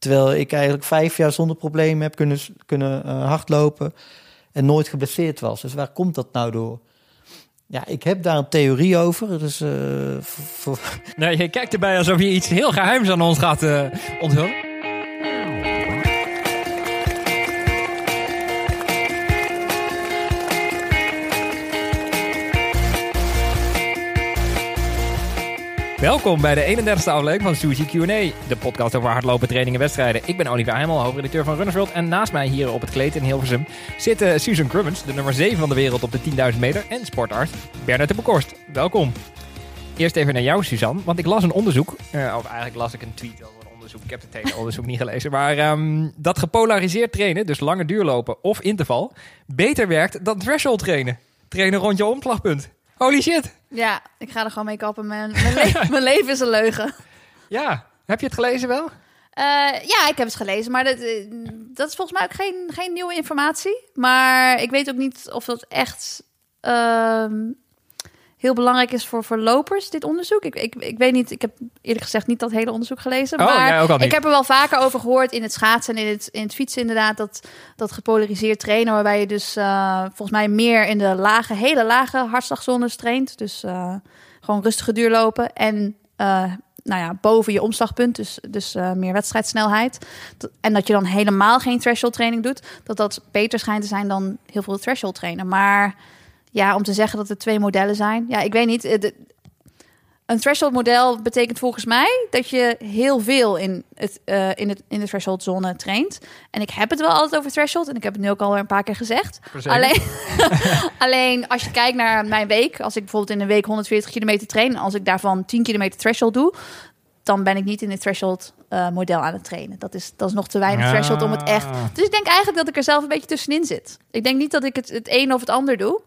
Terwijl ik eigenlijk vijf jaar zonder problemen heb kunnen, kunnen uh, hardlopen en nooit geblesseerd was. Dus waar komt dat nou door? Ja, ik heb daar een theorie over. Dus. Nee, je kijkt erbij alsof je iets heel geheims aan ons gaat uh, onthullen. Welkom bij de 31ste aflevering van Suzy Q&A, de podcast over hardlopen, trainingen en wedstrijden. Ik ben Olivier Heimel, hoofdredacteur van Runners World. En naast mij hier op het kleed in Hilversum zit uh, Susan Crummins, de nummer 7 van de wereld op de 10.000 meter. En sportarts Bernard de Bekorst. Welkom. Eerst even naar jou, Suzanne, want ik las een onderzoek. Uh, of eigenlijk las ik een tweet over een onderzoek. Ik heb het hele onderzoek niet gelezen. Maar um, dat gepolariseerd trainen, dus lange duurlopen of interval, beter werkt dan threshold trainen. Trainen rond je omslagpunt. Holy shit. Ja, ik ga er gewoon mee kappen. Mijn, mijn, le mijn leven is een leugen. Ja, heb je het gelezen wel? Uh, ja, ik heb het gelezen, maar dat, eh, dat is volgens mij ook geen, geen nieuwe informatie. Maar ik weet ook niet of dat echt uh, heel belangrijk is voor, voor lopers, dit onderzoek. Ik, ik, ik weet niet, ik heb eerlijk gezegd niet dat hele onderzoek gelezen. Oh, maar ik heb er wel vaker over gehoord in het schaatsen en in het, in het fietsen inderdaad. Dat, dat gepolariseerd trainen, waarbij je dus uh, volgens mij meer in de lage, hele lage hartslagzones traint. Dus uh, gewoon rustige duurlopen en uh, nou ja, boven je omslagpunt, dus, dus meer wedstrijdsnelheid. En dat je dan helemaal geen threshold training doet, dat dat beter schijnt te zijn dan heel veel threshold trainen. Maar ja, om te zeggen dat er twee modellen zijn. Ja, ik weet niet. De, een threshold model betekent volgens mij dat je heel veel in, het, uh, in, het, in de threshold zone traint. En ik heb het wel altijd over threshold. En ik heb het nu ook al een paar keer gezegd. Alleen, alleen als je kijkt naar mijn week. Als ik bijvoorbeeld in een week 140 kilometer train. Als ik daarvan 10 kilometer threshold doe. Dan ben ik niet in het threshold uh, model aan het trainen. Dat is, dat is nog te weinig ja. threshold om het echt... Dus ik denk eigenlijk dat ik er zelf een beetje tussenin zit. Ik denk niet dat ik het, het een of het ander doe.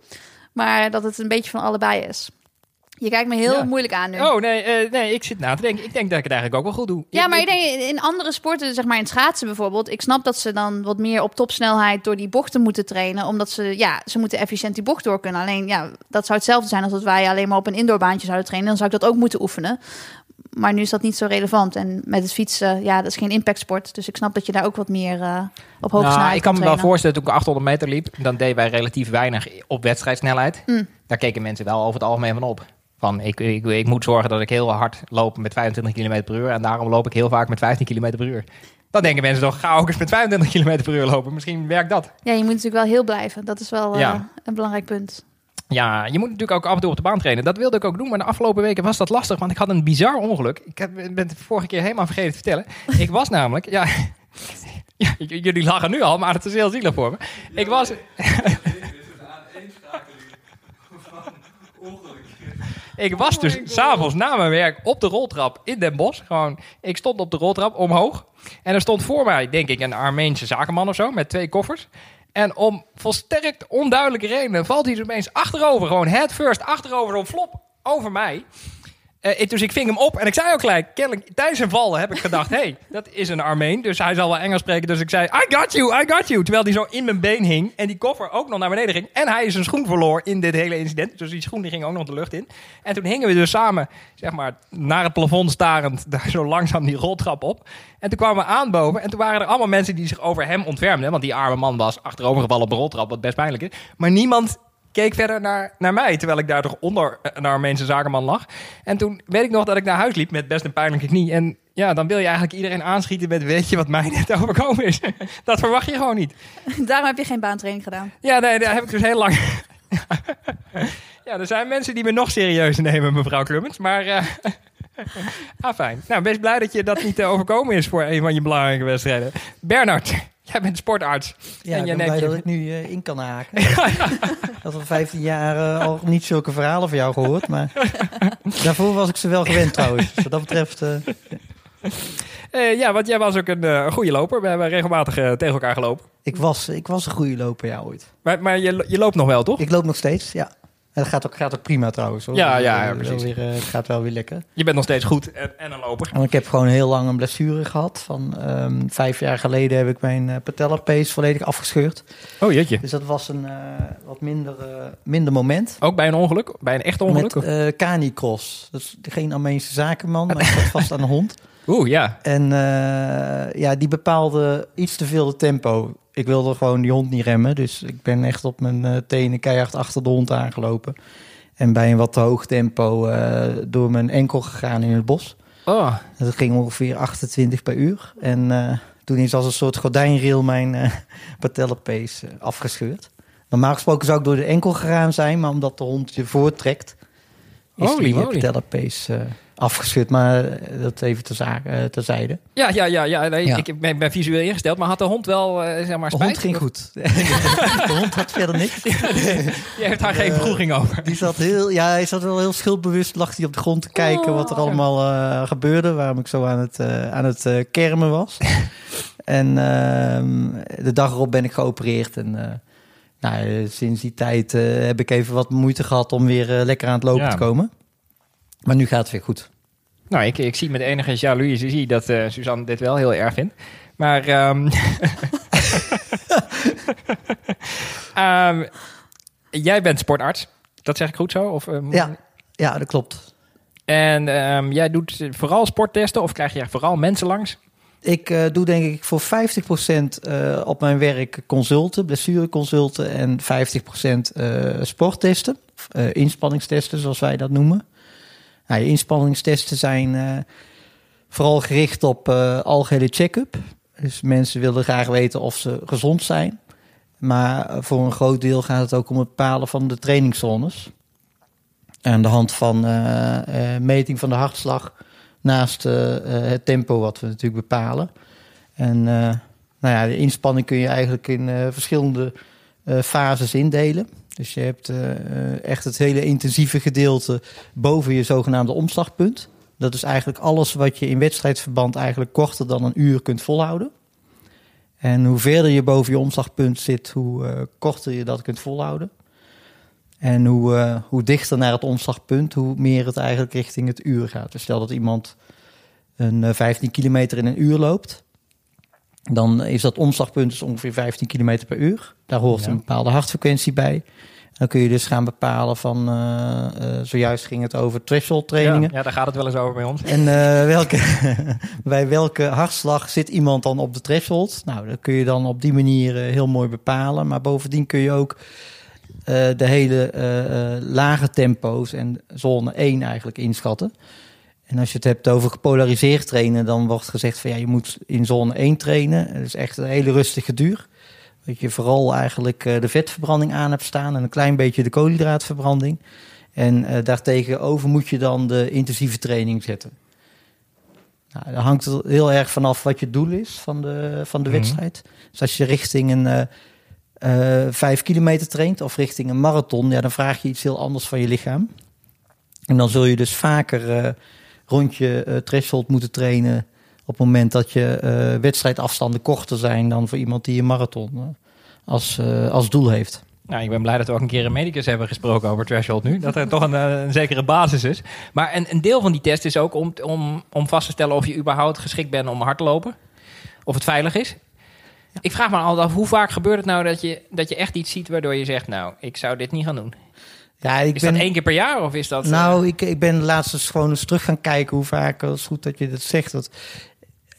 Maar dat het een beetje van allebei is. Je kijkt me heel ja. moeilijk aan nu. Oh, nee, uh, nee, ik zit na te denken. Ik denk dat ik het eigenlijk ook wel goed doe. Ja, maar ik denk in andere sporten, zeg maar in schaatsen bijvoorbeeld... ik snap dat ze dan wat meer op topsnelheid door die bochten moeten trainen... omdat ze, ja, ze moeten efficiënt die bocht door kunnen. Alleen, ja, dat zou hetzelfde zijn als dat wij alleen maar op een indoorbaantje zouden trainen. Dan zou ik dat ook moeten oefenen. Maar nu is dat niet zo relevant. En met het fietsen, ja, dat is geen impactsport. Dus ik snap dat je daar ook wat meer uh, op hoge nou, Ik kan me wel voorstellen, toen ik 800 meter liep... dan deden wij relatief weinig op wedstrijdsnelheid. Mm. Daar keken mensen wel over het algemeen van op. Van, ik, ik, ik moet zorgen dat ik heel hard loop met 25 km per uur... en daarom loop ik heel vaak met 15 km per uur. Dan denken mensen toch, ga ook eens met 25 km per uur lopen. Misschien werkt dat. Ja, je moet natuurlijk wel heel blijven. Dat is wel uh, Ja. een belangrijk punt. Ja, je moet natuurlijk ook af en toe op de baan trainen. Dat wilde ik ook doen, maar de afgelopen weken was dat lastig, want ik had een bizar ongeluk. Ik heb, ben het vorige keer helemaal vergeten te vertellen. Ik was namelijk, ja, jullie lachen nu al, maar het is heel zielig voor me. Ik was, ik was dus s'avonds na mijn werk op de roltrap in Den Bosch. Gewoon, ik stond op de roltrap omhoog. En er stond voor mij, denk ik, een Armeense zakenman of zo met twee koffers. En om volstrekt onduidelijke redenen valt hij dus opeens achterover. Gewoon head first achterover, zo'n flop over mij. Eh, dus ik ving hem op en ik zei ook gelijk, tijdens zijn vallen heb ik gedacht, hey, dat is een Armeen, dus hij zal wel Engels spreken. Dus ik zei, I got you, I got you. Terwijl hij zo in mijn been hing en die koffer ook nog naar beneden ging. En hij zijn schoen verloor in dit hele incident. Dus die schoen die ging ook nog de lucht in. En toen hingen we dus samen, zeg maar, naar het plafond starend, daar zo langzaam die roltrap op. En toen kwamen we aan boven en toen waren er allemaal mensen die zich over hem ontfermden. Want die arme man was achterovergevallen op de roltrap, wat best pijnlijk is. Maar niemand keek verder naar, naar mij, terwijl ik daar toch onder een Armeense zakenman lag. En toen weet ik nog dat ik naar huis liep met best een pijnlijke knie. En ja, dan wil je eigenlijk iedereen aanschieten met, weet je wat mij net overkomen is? dat verwacht je gewoon niet. Daarom heb je geen baantraining gedaan. Ja, nee, daar heb ik dus heel lang... ja, er zijn mensen die me nog serieus nemen, mevrouw Klummens. Maar, eh ah, fijn. Nou, best blij dat je dat niet eh, overkomen is voor een van je belangrijke wedstrijden. Bernard, jij bent sportarts. Ja, En ik jij ben neemt je- dat ik nu eh, in kan haken. dat al 15 jaar eh, al niet zulke verhalen van jou gehoord. Maar daarvoor was ik ze wel gewend trouwens. Dus wat dat betreft... eh, ja, want jij was ook een, goede loper. We hebben regelmatig tegen elkaar gelopen. ik, was, ik was een goede loper, ja, ooit. Maar, maar je, je loopt nog wel, toch? Ik loop nog steeds, ja. En dat gaat ook, gaat ook prima trouwens. Hoor. Ja, ja, Eh, ja, wel precies. Weer, eh, het gaat wel weer lekker. Je bent nog steeds goed en, en een loper. Want ik heb gewoon heel lang een blessure gehad. Van ehm, vijf jaar geleden heb ik mijn uh, patellapees volledig afgescheurd. Oh jeetje. Dus dat was een eh, wat minder, eh, minder moment. Ook bij een ongeluk? Bij een echt ongeluk? Met eh canicross. Dat is geen Armeense zakenman, maar ik zat vast aan een hond. Oeh, ja. En eh, ja, die bepaalde iets te veel de tempo. Ik wilde gewoon die hond niet remmen. Dus ik ben echt op mijn eh, tenen keihard achter de hond aangelopen. En bij een wat te hoog tempo eh, door mijn enkel gegaan in het bos. Oh, Dat ging ongeveer 28 per uur. En eh, toen is als een soort gordijnrail mijn eh patellapees afgescheurd. Normaal gesproken zou ik door de enkel gegaan zijn, maar omdat de hond je voortrekt, is Holy die patellapees eh afgescheurd. Maar eh, dat even terza- eh, terzijde. ja, ja, ja. ja, nee, Ja. Ik ben, ben visueel ingesteld, maar had de hond wel, eh, zeg maar, De spijt? hond ging goed. de hond had verder niks. Die heeft daar geen vroeging over. Die zat heel, ja, hij zat wel heel schuldbewust, lag hij op de grond te kijken wat er allemaal eh, gebeurde, waarom ik zo aan het, eh, aan het eh, kermen was. en ehm, de dag erop ben ik geopereerd en eh, nou, eh, sinds die tijd eh, heb ik even wat moeite gehad om weer eh, lekker aan het lopen Ja. te komen. Maar nu gaat het weer goed. Nou, ik, ik zie met enige jaloezie zie dat eh, Suzanne dit wel heel erg vindt. Maar ehm, jij bent sportarts. Dat zeg ik goed zo? Of, ehm, Ja, ja dat klopt. En jij doet vooral sporttesten of krijg je vooral mensen langs? Ik eh, doe denk ik voor 50% eh, op mijn werk consulten, blessureconsulten en 50% eh sporttesten, of, inspanningstesten zoals wij dat noemen. Nou, je inspanningstesten zijn eh, vooral gericht op eh, algehele check-up. Dus mensen willen graag weten of ze gezond zijn. Maar eh, voor een groot deel gaat het ook om het bepalen van de trainingszones. Aan de hand van meting van de hartslag naast het tempo wat we natuurlijk bepalen. En nou ja, de inspanning kun je eigenlijk in verschillende fases indelen. Dus je hebt eh, eh, echt het hele intensieve gedeelte boven je zogenaamde omslagpunt. Dat is eigenlijk alles wat je in wedstrijdverband eigenlijk korter dan een uur kunt volhouden. En hoe verder je boven je omslagpunt zit, hoe eh, korter je dat kunt volhouden. En hoe, hoe dichter naar het omslagpunt, hoe meer het eigenlijk richting het uur gaat. Dus stel dat iemand een eh, 15 kilometer in een uur loopt, dan is dat omslagpunt dus ongeveer 15 kilometer per uur. Daar hoort Ja. een bepaalde hartfrequentie bij. Dan kun je dus gaan bepalen van, eh, eh, zojuist ging het over threshold trainingen. Ja, ja, daar gaat het wel eens over bij ons. En eh, welke, bij welke hartslag zit iemand dan op de threshold? Nou, dat kun je dan op die manier heel mooi bepalen. Maar bovendien kun je ook de hele lage tempo's en zone 1 eigenlijk inschatten. En als je het hebt over gepolariseerd trainen, dan wordt gezegd van ja, je moet in zone 1 trainen. Dat is echt een hele rustige duur. Dat je vooral eigenlijk eh, de vetverbranding aan hebt staan en een klein beetje de koolhydraatverbranding. En eh daartegenover moet je dan de intensieve training zetten. Nou, dat hangt er heel erg vanaf wat je doel is van de, van de Mhm. wedstrijd. Dus als je richting een eh, vijf kilometer traint of richting een marathon, ja, dan vraag je iets heel anders van je lichaam. En dan zul je dus vaker eh, rond je eh, threshold moeten trainen op het moment dat je eh, wedstrijdafstanden korter zijn dan voor iemand die een marathon eh, als, als doel heeft. Nou, ik ben blij dat we ook een keer een medicus hebben gesproken over threshold nu. Dat er toch een, een zekere basis is. Maar een, een deel van die test is ook om, om, om vast te stellen of je überhaupt geschikt bent om hard te lopen. Of het veilig is. Ik vraag me altijd af, hoe vaak gebeurt het nou dat je, dat je echt iets ziet waardoor je zegt, nou, ik zou dit niet gaan doen. Ja, ik Is ben, dat één keer per jaar of is dat... eh, Nou, ik, ik ben laatst eens gewoon eens terug gaan kijken hoe vaak. Het is goed dat je dat zegt. Dat,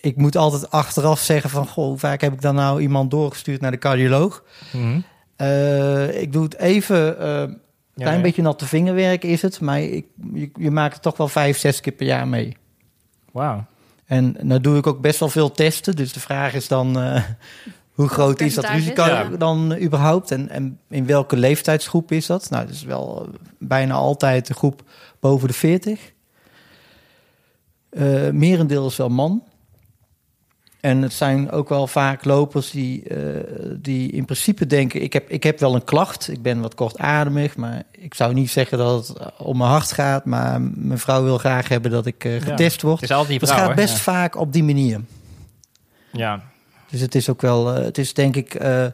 ik moet altijd achteraf zeggen van... Goh, hoe vaak heb ik dan nou iemand doorgestuurd naar de cardioloog? mhm. Eh, ik doe het even... eh, een klein ja. beetje natte vingerwerk is het. Maar ik, je, je maakt het toch wel vijf, zes keer per jaar mee. Wauw. En nou doe ik ook best wel veel testen. Dus de vraag is dan... eh, hoe groot is dat risico ja. dan überhaupt? En, en in welke leeftijdsgroep is dat? Nou, dat is wel eh, bijna altijd de groep boven de 40. Eh merendeel is wel man. En het zijn ook wel vaak lopers die, eh, die in principe denken... Ik heb, ik heb wel een klacht, ik ben wat kortademig... maar ik zou niet zeggen dat het om mijn hart gaat... maar mijn vrouw wil graag hebben dat ik getest word. Het is altijd die gaat best vaak op die manier. Ja. Dus het is ook wel, eh, het is denk ik, eh,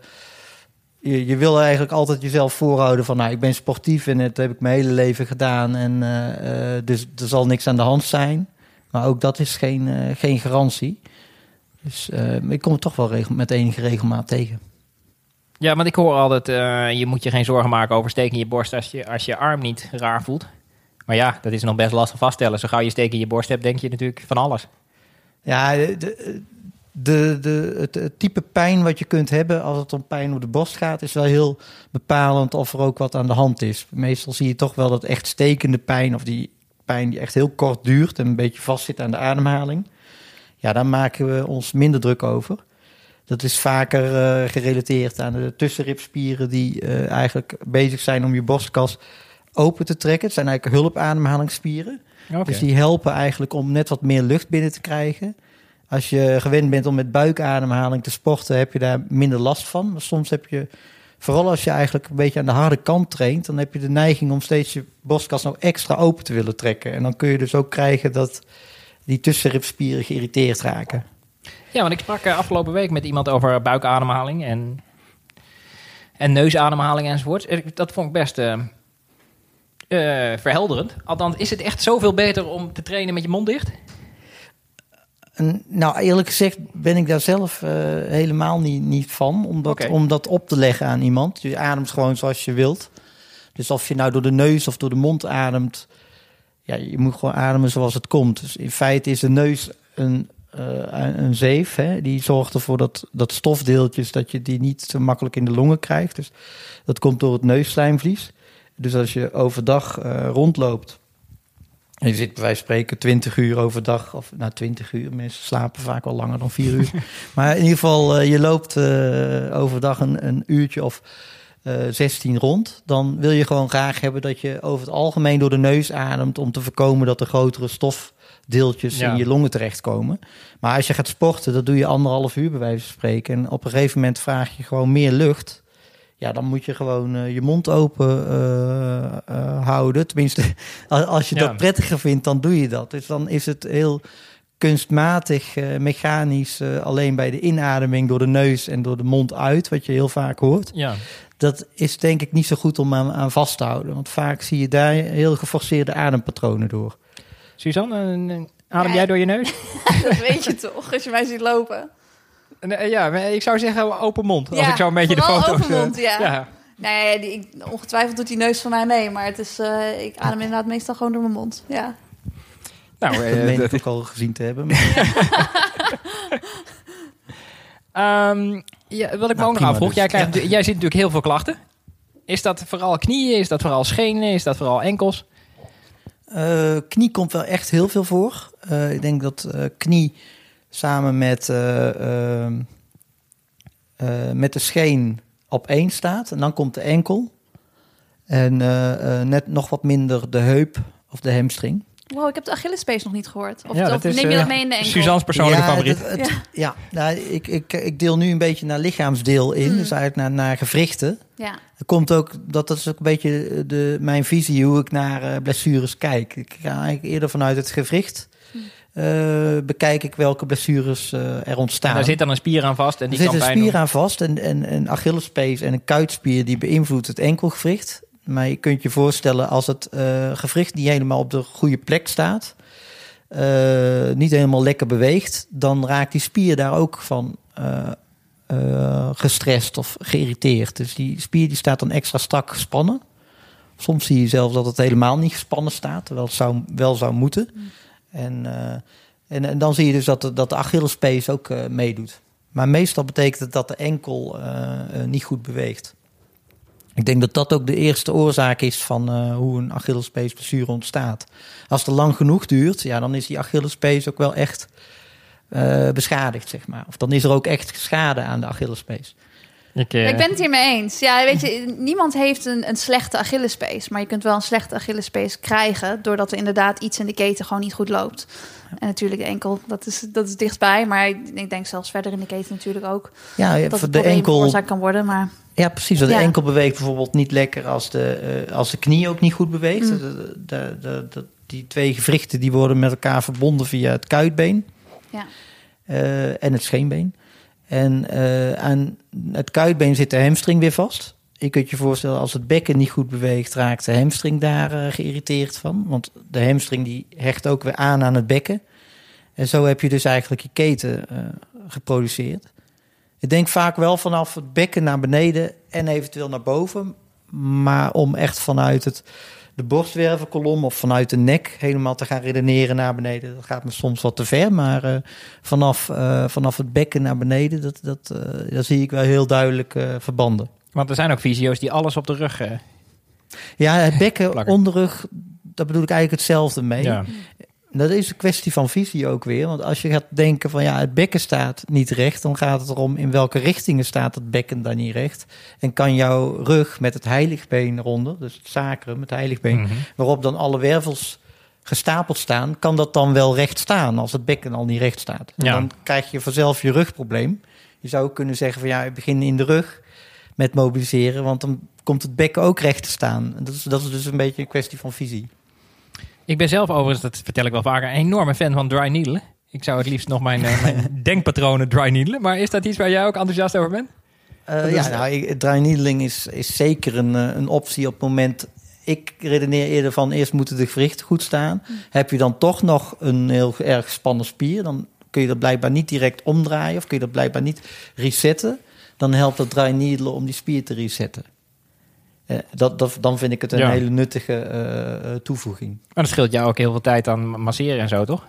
je, je wil eigenlijk altijd jezelf voorhouden van, nou, ik ben sportief en dat heb ik mijn hele leven gedaan en eh, dus er zal niks aan de hand zijn. Maar ook dat is geen, geen garantie. Dus ik kom het toch wel regel, met enige regelmaat tegen. Ja, want ik hoor altijd, eh, je moet je geen zorgen maken over steek in je borst als je, als je arm niet raar voelt. Maar ja, dat is nog best lastig vaststellen. Zo gauw je steek in je borst hebt, denk je natuurlijk van alles. Ja, de, de, de, de- het, het type pijn wat je kunt hebben als het om pijn op de borst gaat, is wel heel bepalend of er ook wat aan de hand is. Meestal zie je toch wel dat echt stekende pijn of die pijn die echt heel kort duurt en een beetje vastzit aan de ademhaling. Ja, daar maken we ons minder druk over. Dat is vaker eh, gerelateerd aan de tussenribspieren die eh, eigenlijk bezig zijn om je borstkas open te trekken. Het zijn eigenlijk hulpademhalingsspieren. Dus die helpen eigenlijk om net wat meer lucht binnen te krijgen. Als je gewend bent om met buikademhaling te sporten, heb je daar minder last van. Maar soms heb je, vooral als je eigenlijk een beetje aan de harde kant traint, dan heb je de neiging om steeds je borstkas nou extra open te willen trekken. En dan kun je dus ook krijgen dat die tussenribspieren geïrriteerd raken. Ja, want ik sprak eh, afgelopen week met iemand over buikademhaling en, en neusademhaling enzovoort. Dat vond ik best eh, verhelderend. Althans, is het echt zoveel beter om te trainen met je mond dicht? En, nou, eerlijk gezegd ben ik daar zelf eh, helemaal niet, niet van. Om dat, om dat op te leggen aan iemand. Je ademt gewoon zoals je wilt. Dus of je nou door de neus of door de mond ademt. Ja, je moet gewoon ademen zoals het komt. Dus in feite is de neus een, eh, een een zeef. Hè? Die zorgt ervoor dat, dat stofdeeltjes, dat je die niet zo makkelijk in de longen krijgt. Dus dat komt door het neusslijmvlies. Dus als je overdag eh, rondloopt en je zit bij wijze van spreken 20 uur overdag, of nou 20 uur, mensen slapen vaak al langer dan 4 uur. maar in ieder geval, eh, je loopt eh, overdag een, een uurtje of eh 16 rond. Dan wil je gewoon graag hebben dat je over het algemeen door de neus ademt om te voorkomen dat er grotere stofdeeltjes Ja. in je longen terechtkomen. Maar als je gaat sporten, dat doe je anderhalf uur bij wijze van spreken. En op een gegeven moment vraag je gewoon meer lucht. Ja, dan moet je gewoon eh, je mond open eh, eh, houden. Tenminste, als- je Ja. dat prettiger vindt, dan doe je dat. Dus dan is het heel kunstmatig, eh, mechanisch, eh, alleen bij de inademing door de neus en door de mond uit, wat je heel vaak hoort. Ja. Dat is denk ik niet zo goed om aan, aan vast te houden. Want vaak zie je daar heel geforceerde adempatronen door. Suzanne, adem Ja. jij door je neus? Dat weet je toch, als je mij ziet lopen. Nee, eh, ja, ik zou zeggen open mond. Als Ja, ik zo een beetje de foto's... open eh, mond, ja. ja. Nee, die, ik- ongetwijfeld doet die neus van mij mee. Maar het is, eh, ik adem inderdaad meestal gewoon door mijn mond. Ja. Nou, Dat eh, meen ik ook al gezien te hebben. Ehm, ja, wat ik me Nou, ook nog afvroeg, dus. jij, krijgt, Ja. jij ziet natuurlijk heel veel klachten. Is dat vooral knieën? Is dat vooral schenen? Is dat vooral enkels? Eh, knie komt wel echt heel veel voor. Eh, ik denk dat eh, knie samen met, eh, ehm, eh, met de scheen op één staat. En dan komt de enkel. En eh, eh, net nog wat minder de heup of de hamstring. Wow, ik heb de Achillespees nog niet gehoord. Of, Ja, of is, neem je dat mee in de enkel? Suzanne's persoonlijke ja, favoriet. het- het- ja. nou, ik, ik, ik deel nu een beetje naar lichaamsdeel in. Mm. Dus eigenlijk naar, naar gewrichten. Ja. Er komt ook, dat, dat is ook een beetje de, mijn visie hoe ik naar blessures kijk. Ik ga eigenlijk eerder vanuit het gewricht. Eh, bekijk ik welke blessures eh, er ontstaan. Daar zit dan een spier aan vast en er die zit kan een pijn spier doen. aan vast en, en een Achillespees en een kuitspier die beïnvloedt het enkelgewricht. Maar je kunt je voorstellen als het eh, gewricht niet helemaal op de goede plek staat, eh, niet helemaal lekker beweegt, dan raakt die spier daar ook van gestrest of geïrriteerd. Dus die spier die staat dan extra strak gespannen. Soms zie je zelfs dat het helemaal niet gespannen staat, terwijl het zou, wel zou moeten. En, eh, en, en dan zie je dus dat dat de Achillespees ook eh, meedoet. Maar meestal betekent het dat de enkel eh, niet goed beweegt. Ik denk dat dat ook de eerste oorzaak is van hoe een Achillespeesblessure ontstaat. Als het lang genoeg duurt, ja, dan is die Achillespees ook wel echt beschadigd, zeg maar. Of dan is er ook echt schade aan de Achillespees. Ik, eh, Ja, ik ben het hiermee eens. Ja, weet je, niemand heeft een, een slechte Achillespees. Maar je kunt wel een slechte Achillespees krijgen... doordat er inderdaad iets in de keten gewoon niet goed loopt. En natuurlijk de enkel, dat is, dat is dichtbij. Maar ik denk zelfs verder in de keten natuurlijk ook... Ja, dat voor het de enkel. kan worden. Maar Ja, precies. De Ja. enkel beweegt bijvoorbeeld niet lekker als de, eh, als de knie ook niet goed beweegt. Mm. De- de- de- de- die twee gewrichten die worden met elkaar verbonden via het kuitbeen ja, eh, en het scheenbeen. En eh, aan het kuitbeen zit de hamstring weer vast. Je kunt je voorstellen, als het bekken niet goed beweegt, raakt de hamstring daar eh, geïrriteerd van. Want de hamstring die hecht ook weer aan aan het bekken. En zo heb je dus eigenlijk je keten eh, geproduceerd. Ik denk vaak wel vanaf het bekken naar beneden en eventueel naar boven. Maar om echt vanuit het, de borstwervelkolom of vanuit de nek helemaal te gaan redeneren naar beneden. Dat gaat me soms wat te ver, maar eh, vanaf, eh, vanaf het bekken naar beneden, dat, dat, eh, daar zie ik wel heel duidelijk verbanden. Want er zijn ook fysio's die alles op de rug... Ja, het bekken, onderrug, daar bedoel ik eigenlijk hetzelfde mee. ja. Dat is een kwestie van visie ook weer. Want als je gaat denken van ja, het bekken staat niet recht, dan gaat het erom in welke richtingen staat het bekken dan niet recht. En kan jouw rug met het heiligbeen eronder, dus het sacrum, het heiligbeen, Mhm. waarop dan alle wervels gestapeld staan, kan dat dan wel recht staan als het bekken al niet recht staat. En Ja. Dan krijg je vanzelf je rugprobleem. Je zou ook kunnen zeggen van ja, ik begin in de rug met mobiliseren, want dan komt het bekken ook recht te staan. Dat is, dat is dus een beetje een kwestie van visie. Ik ben zelf overigens, dat vertel ik wel vaker, een enorme fan van dry needle. Ik zou het liefst nog mijn, eh, mijn denkpatronen dry needelen. Maar is dat iets waar jij ook enthousiast over bent? Eh, ja, nou, ik- dry needling is, is zeker een, eh, een optie op het moment. Ik redeneer eerder van eerst moeten de gewrichten goed staan. Heb je dan toch nog een heel erg gespannen spier, dan kun je dat blijkbaar niet direct omdraaien of kun je dat blijkbaar niet resetten. Dan helpt dat dry needelen om die spier te resetten. Eh, dat, dat, dan vind ik het een Ja. hele nuttige eh, eh, toevoeging. Maar dat scheelt jou ook heel veel tijd aan masseren en zo, toch?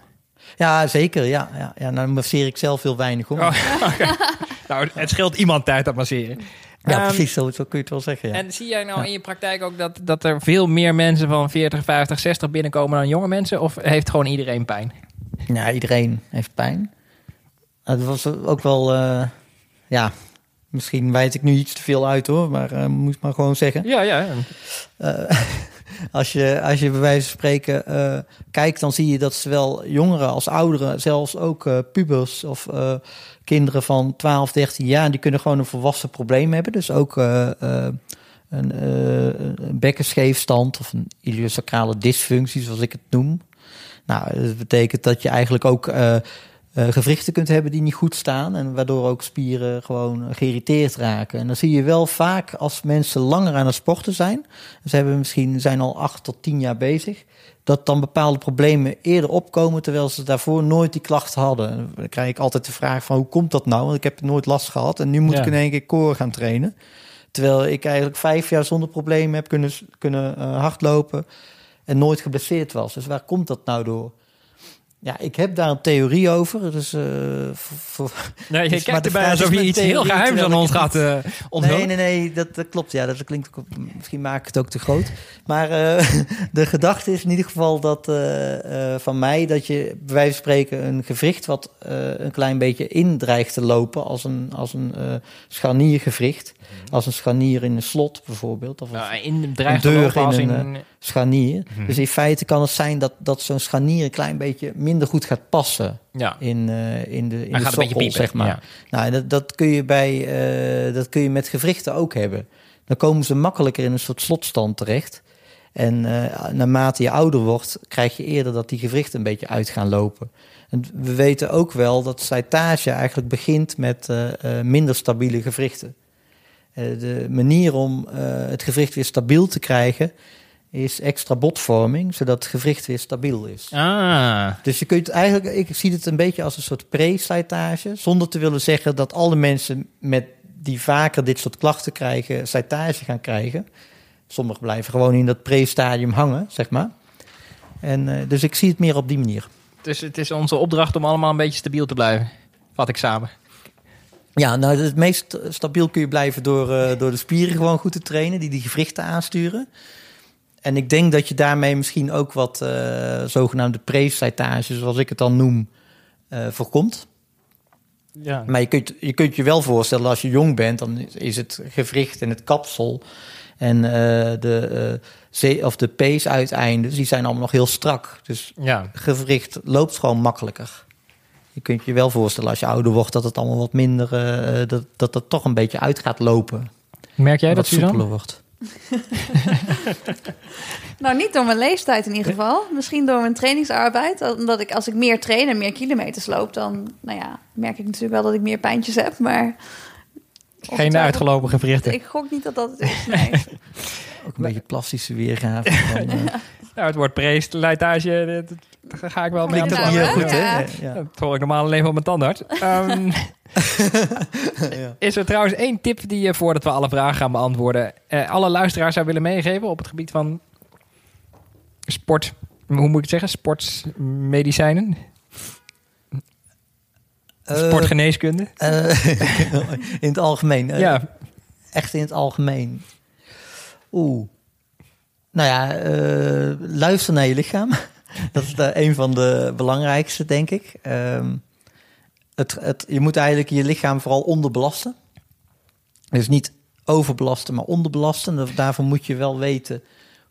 Ja, zeker. Ja, ja, ja, nou masseer ik zelf heel weinig hoor. Oh. Nou, het scheelt iemand tijd aan masseren. ja, Ehm, precies. Zo, zo kun je het wel zeggen. Ja. En zie jij nou Ja. in je praktijk ook dat, dat er veel meer mensen van 40, 50, 60 binnenkomen dan jonge mensen? Of heeft gewoon iedereen pijn? Ja, iedereen heeft pijn. Het was ook wel, eh, ja, misschien wijd ik nu iets te veel uit hoor, maar eh moet ik maar gewoon zeggen. Ja, ja. Eh, als, je, als je bij wijze van spreken eh, kijkt, dan zie je dat zowel jongeren als ouderen, zelfs ook eh, pubers of eh, kinderen van 12, 13 jaar, die kunnen gewoon een volwassen probleem hebben. Dus ook eh, eh, een, eh, een bekkenscheefstand of een iliosacrale dysfunctie, zoals ik het noem. Nou, dat betekent dat je eigenlijk ook eh, eh, gewrichten kunt hebben die niet goed staan. En waardoor ook spieren gewoon geïrriteerd raken. En dan zie je wel vaak als mensen langer aan het sporten zijn. Ze hebben misschien zijn al acht tot tien jaar bezig. Dat dan bepaalde problemen eerder opkomen. Terwijl ze daarvoor nooit die klachten hadden. En Dan krijg ik altijd de vraag van hoe komt dat nou? Want ik heb nooit last gehad. En nu moet Ja. ik in één keer koor gaan trainen. Terwijl ik eigenlijk vijf jaar zonder problemen heb kunnen, kunnen eh, hardlopen en nooit geblesseerd was. Dus waar komt dat nou door? Ja, ik heb daar een theorie over. Dus, voor, Nee, je Dus, kijkt erbij alsof je iets heel geheims aan ons gaat eh onthullen. Nee, nee, nee, dat, dat klopt. Ja, dat klinkt ook, misschien maak ik het ook te groot. Maar eh, de gedachte is in ieder geval dat van mij dat je bij wijze van spreken een gewricht wat een klein beetje in dreigt te lopen als een, als een scharniergewricht. Als een scharnier in een slot bijvoorbeeld. Of een Nou, in dreigt te lopen als in... een, scharnier. Mhm. Dus in feite kan het zijn dat, dat zo'n scharnier een klein beetje minder goed gaat passen ja, in, eh, in de, in hij de gaat een beetje sokkel, piepen. zeg maar. Ja. Nou, dat, dat, kun je bij, eh, dat kun je met gewrichten ook hebben. Dan komen ze makkelijker in een soort slotstand terecht. En eh, naarmate je ouder wordt, krijg je eerder dat die gewrichten een beetje uit gaan lopen. En we weten ook wel dat slijtage eigenlijk begint met minder stabiele gewrichten. De manier om het gewricht weer stabiel te krijgen is extra botvorming, zodat het gewricht weer stabiel is. Ah, Dus je kunt eigenlijk, ik zie het een beetje als een soort pre-slijtage. Zonder te willen zeggen dat alle mensen met die vaker dit soort klachten krijgen, slijtage gaan krijgen. Sommigen blijven gewoon in dat pre-stadium hangen, zeg maar. En, eh, dus ik zie het meer op die manier. dus het is onze opdracht om allemaal een beetje stabiel te blijven. Vat ik samen. Ja, nou, het meest stabiel kun je blijven door, eh, door de spieren gewoon goed te trainen, die die gewrichten aansturen. En ik denk dat je daarmee misschien ook wat eh, zogenaamde pre-slijtage, zoals ik het dan noem, eh, voorkomt. Ja. Maar je kunt, je kunt je wel voorstellen, als je jong bent, dan is- het gewricht en het kapsel en eh, de, zee- of de peesuiteindes, die zijn allemaal nog heel strak. Dus ja. gewricht loopt gewoon makkelijker. Je kunt je wel voorstellen als je ouder wordt dat het allemaal wat minder, dat, dat toch een beetje uit gaat lopen. Merk jij dat, Suzanne? soepeler wordt. Nou, niet door mijn leeftijd in ieder geval. Misschien door mijn trainingsarbeid. Omdat ik als ik meer train en meer kilometers loop, dan nou ja, merk ik natuurlijk wel dat ik meer pijntjes heb. Maar Geen uitgelopen gewrichten. ik gok niet dat dat het is. Nee. Ook een beetje plastische weergave. Van, eh, Nou, het woord preesleitage, daar ga ik wel mee aan de heel goed, hè? Ja. Ja. Dat hoor ik normaal alleen van mijn tandarts. Ehm, Ja. is er trouwens één tip die je voordat we alle vragen gaan beantwoorden, eh, alle luisteraars zou willen meegeven op het gebied van sport, hoe moet ik het zeggen? Sportmedicijnen? Eh, Sportgeneeskunde? eh, in het algemeen. eh, ja, Echt in het algemeen. Oeh. Nou ja, eh, luister naar je lichaam. Dat is de, een van de belangrijkste, denk ik. Ehm, het, het, je moet eigenlijk je lichaam vooral onderbelasten. Dus niet overbelasten, maar onderbelasten. Daarvoor moet je wel weten.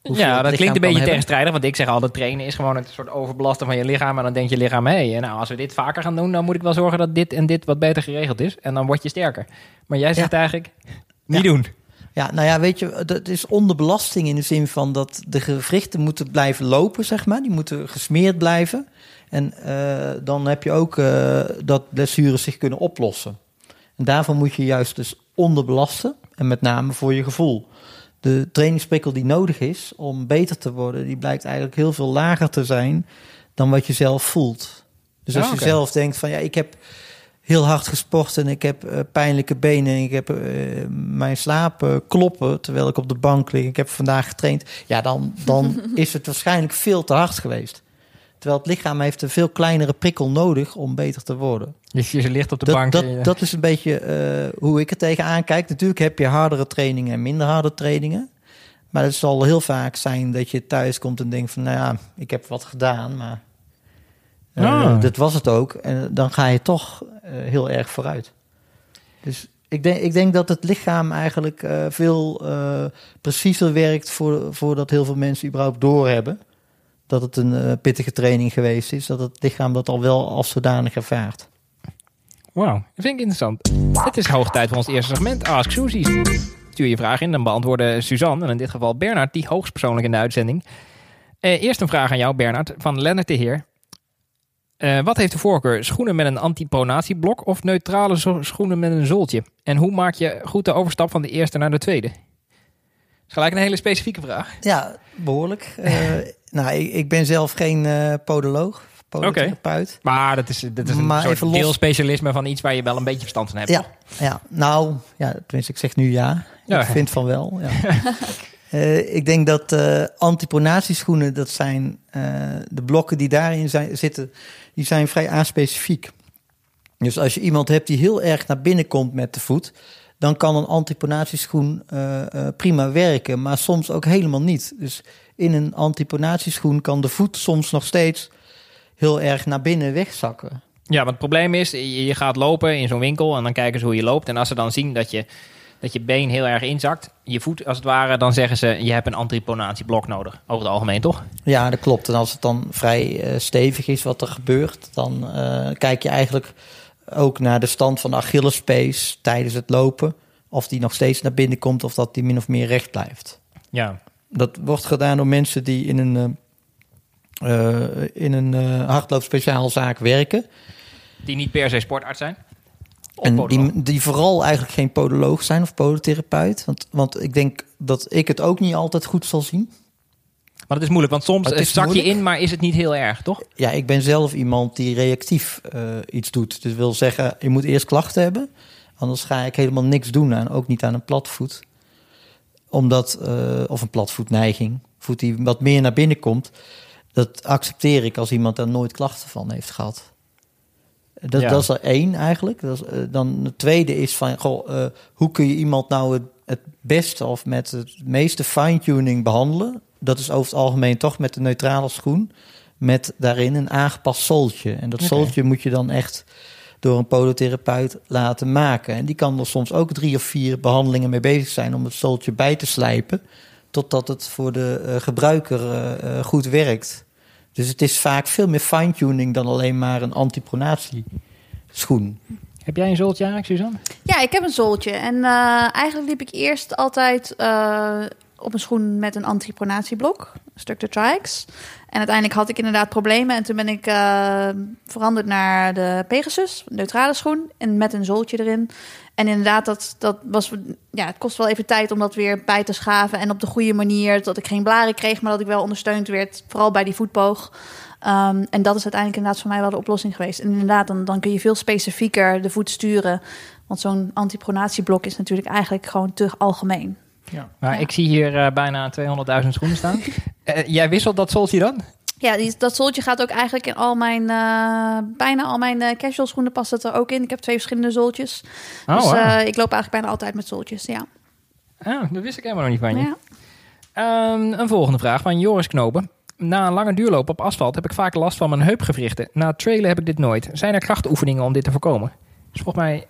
ja het dat klinkt een beetje tegenstrijdig. Want ik zeg altijd, trainen is gewoon een soort overbelasten van je lichaam. En dan denkt je lichaam, hé, hey, nou, als we dit vaker gaan doen... dan moet ik wel zorgen dat dit en dit wat beter geregeld is. En dan word je sterker. Maar jij zegt eigenlijk, niet Ja. doen. Ja, nou ja, weet je, het is onderbelasting in de zin van dat de gewrichten moeten blijven lopen, zeg maar. Die moeten gesmeerd blijven. En eh, dan heb je ook eh, dat blessures zich kunnen oplossen. En daarvoor moet je juist dus onderbelasten. En met name voor je gevoel. De trainingsprikkel die nodig is om beter te worden, die blijkt eigenlijk heel veel lager te zijn dan wat je zelf voelt. Dus als Ah, je oké. zelf denkt van ja, ik heb heel hard gesport en ik heb eh, pijnlijke benen en ik heb eh, mijn slaap eh, kloppen terwijl ik op de bank lig. Ik heb vandaag getraind. Ja, dan, dan is het waarschijnlijk veel te hard geweest. Terwijl het lichaam heeft een veel kleinere prikkel nodig om beter te worden. Dus je ligt op de Dat, bank. dat, je- dat is een beetje eh, hoe ik er tegenaan kijk. Natuurlijk heb je hardere trainingen en minder harde trainingen. Maar het zal heel vaak zijn dat je thuis komt en denkt van... nou ja, ik heb wat gedaan, maar eh, Ah. dat was het ook. En dan ga je toch heel erg vooruit. Dus ik denk, ik denk dat het lichaam eigenlijk eh, veel eh, preciezer werkt... Voor, voordat heel veel mensen überhaupt doorhebben... dat het een eh, pittige training geweest is. Dat het lichaam dat al wel als zodanig ervaart. Wauw, vind ik interessant. Het is hoog tijd voor ons eerste segment, Ask Suzy's. Stuur je vraag in, dan beantwoorden Suzanne, en in dit geval Bernard, die hoogstpersoonlijk in de uitzending. Eh, eerst een vraag aan jou, Bernard, van Lennart de Heer. Eh, wat heeft de voorkeur? Schoenen met een antipronatieblok of neutrale zo- schoenen met een zooltje? En hoe maak je goed de overstap van de eerste naar de tweede? Dat is gelijk een hele specifieke vraag. Ja, behoorlijk. Eh, nou, ik, ik ben zelf geen eh podoloog, podotherapeut. Maar dat is, dat is een Maar soort los- deelspecialisme van iets waar je wel een beetje verstand van hebt. Ja, ja, nou, ja, tenminste, ik zeg nu ja. Ja. Ik vind van wel. Ja. Ik denk dat eh antipronatieschoenen, dat zijn de blokken die daarin zijn, zitten, die zijn vrij aanspecifiek. Dus als je iemand hebt die heel erg naar binnen komt met de voet, dan kan een antipronatieschoen eh, eh, prima werken, maar soms ook helemaal niet. Dus in een antipronatieschoen kan de voet soms nog steeds heel erg naar binnen wegzakken. Ja, want het probleem is, je gaat lopen in zo'n winkel en dan kijken ze hoe je loopt. En als ze dan zien dat je, dat je been heel erg inzakt, je voet als het ware, dan zeggen ze, je hebt een antipronatieblok nodig. Over het algemeen, toch? Ja, dat klopt. En als het dan vrij eh, stevig is wat er gebeurt, dan eh, kijk je eigenlijk ook naar de stand van de Achillespees tijdens het lopen. Of die nog steeds naar binnen komt of dat die min of meer recht blijft. Ja. Dat wordt gedaan door mensen die in een, eh, in een hardloopspeciaalzaak werken. Die niet per se sportarts zijn. En die, die vooral eigenlijk geen podoloog zijn of podotherapeut. Want, want ik denk dat ik het ook niet altijd goed zal zien. Maar het is moeilijk, want soms Het is zak je in, maar is het niet heel erg, toch? Ja, ik ben zelf iemand die reactief eh, iets doet. Dus wil zeggen, je moet eerst klachten hebben. Anders ga ik helemaal niks doen aan, ook niet aan een platvoet. Omdat, eh, of een platvoetneiging, voet die wat meer naar binnen komt. Dat accepteer ik als iemand daar nooit klachten van heeft gehad. Dat, Ja. dat is er één eigenlijk. Dat is, eh, dan het tweede is van, goh, eh, hoe kun je iemand nou het, het beste of met het meeste fine-tuning behandelen? Dat is over het algemeen toch met de neutrale schoen. Met daarin een aangepast zooltje. En dat Oké. zooltje moet je dan echt door een podotherapeut laten maken. En die kan er soms ook drie of vier behandelingen mee bezig zijn om het zooltje bij te slijpen. Totdat het voor de eh, gebruiker goed werkt. Dus het is vaak veel meer fine-tuning dan alleen maar een antipronatieschoen. Heb jij een zooltje eigenlijk, Suzanne? Ja, ik heb een zooltje. En eh, eigenlijk liep ik eerst altijd eh, op een schoen met een antipronatieblok, een stuk de Trix. En uiteindelijk had ik inderdaad problemen. En toen ben ik eh, veranderd naar de Pegasus, neutrale schoen. En met een zooltje erin. En inderdaad, dat, dat was, ja, het kost wel even tijd om dat weer bij te schaven. En op de goede manier, dat ik geen blaren kreeg, maar dat ik wel ondersteund werd. Vooral bij die voetboog. Um, en dat is uiteindelijk inderdaad voor mij wel de oplossing geweest. En inderdaad, dan, dan kun je veel specifieker de voet sturen. Want zo'n antipronatieblok is natuurlijk eigenlijk gewoon te algemeen. Maar Ja. ik zie hier eh, bijna 200.000 schoenen staan. Eh, jij wisselt dat zoltje dan? Ja, die, dat zoltje gaat ook eigenlijk in al mijn, eh, bijna al mijn casual schoenen past het er ook in. Ik heb twee verschillende zoltjes. Oh, dus eh, ik loop eigenlijk bijna altijd met zoltjes, ja. Ah, dat wist ik helemaal nog niet van je. ja. Ehm, een volgende vraag van Joris Knopen. Na een lange duurloop op asfalt heb ik vaak last van mijn heupgewrichten. Na trailen heb ik dit nooit. Zijn er krachtoefeningen om dit te voorkomen? Dus volgens mij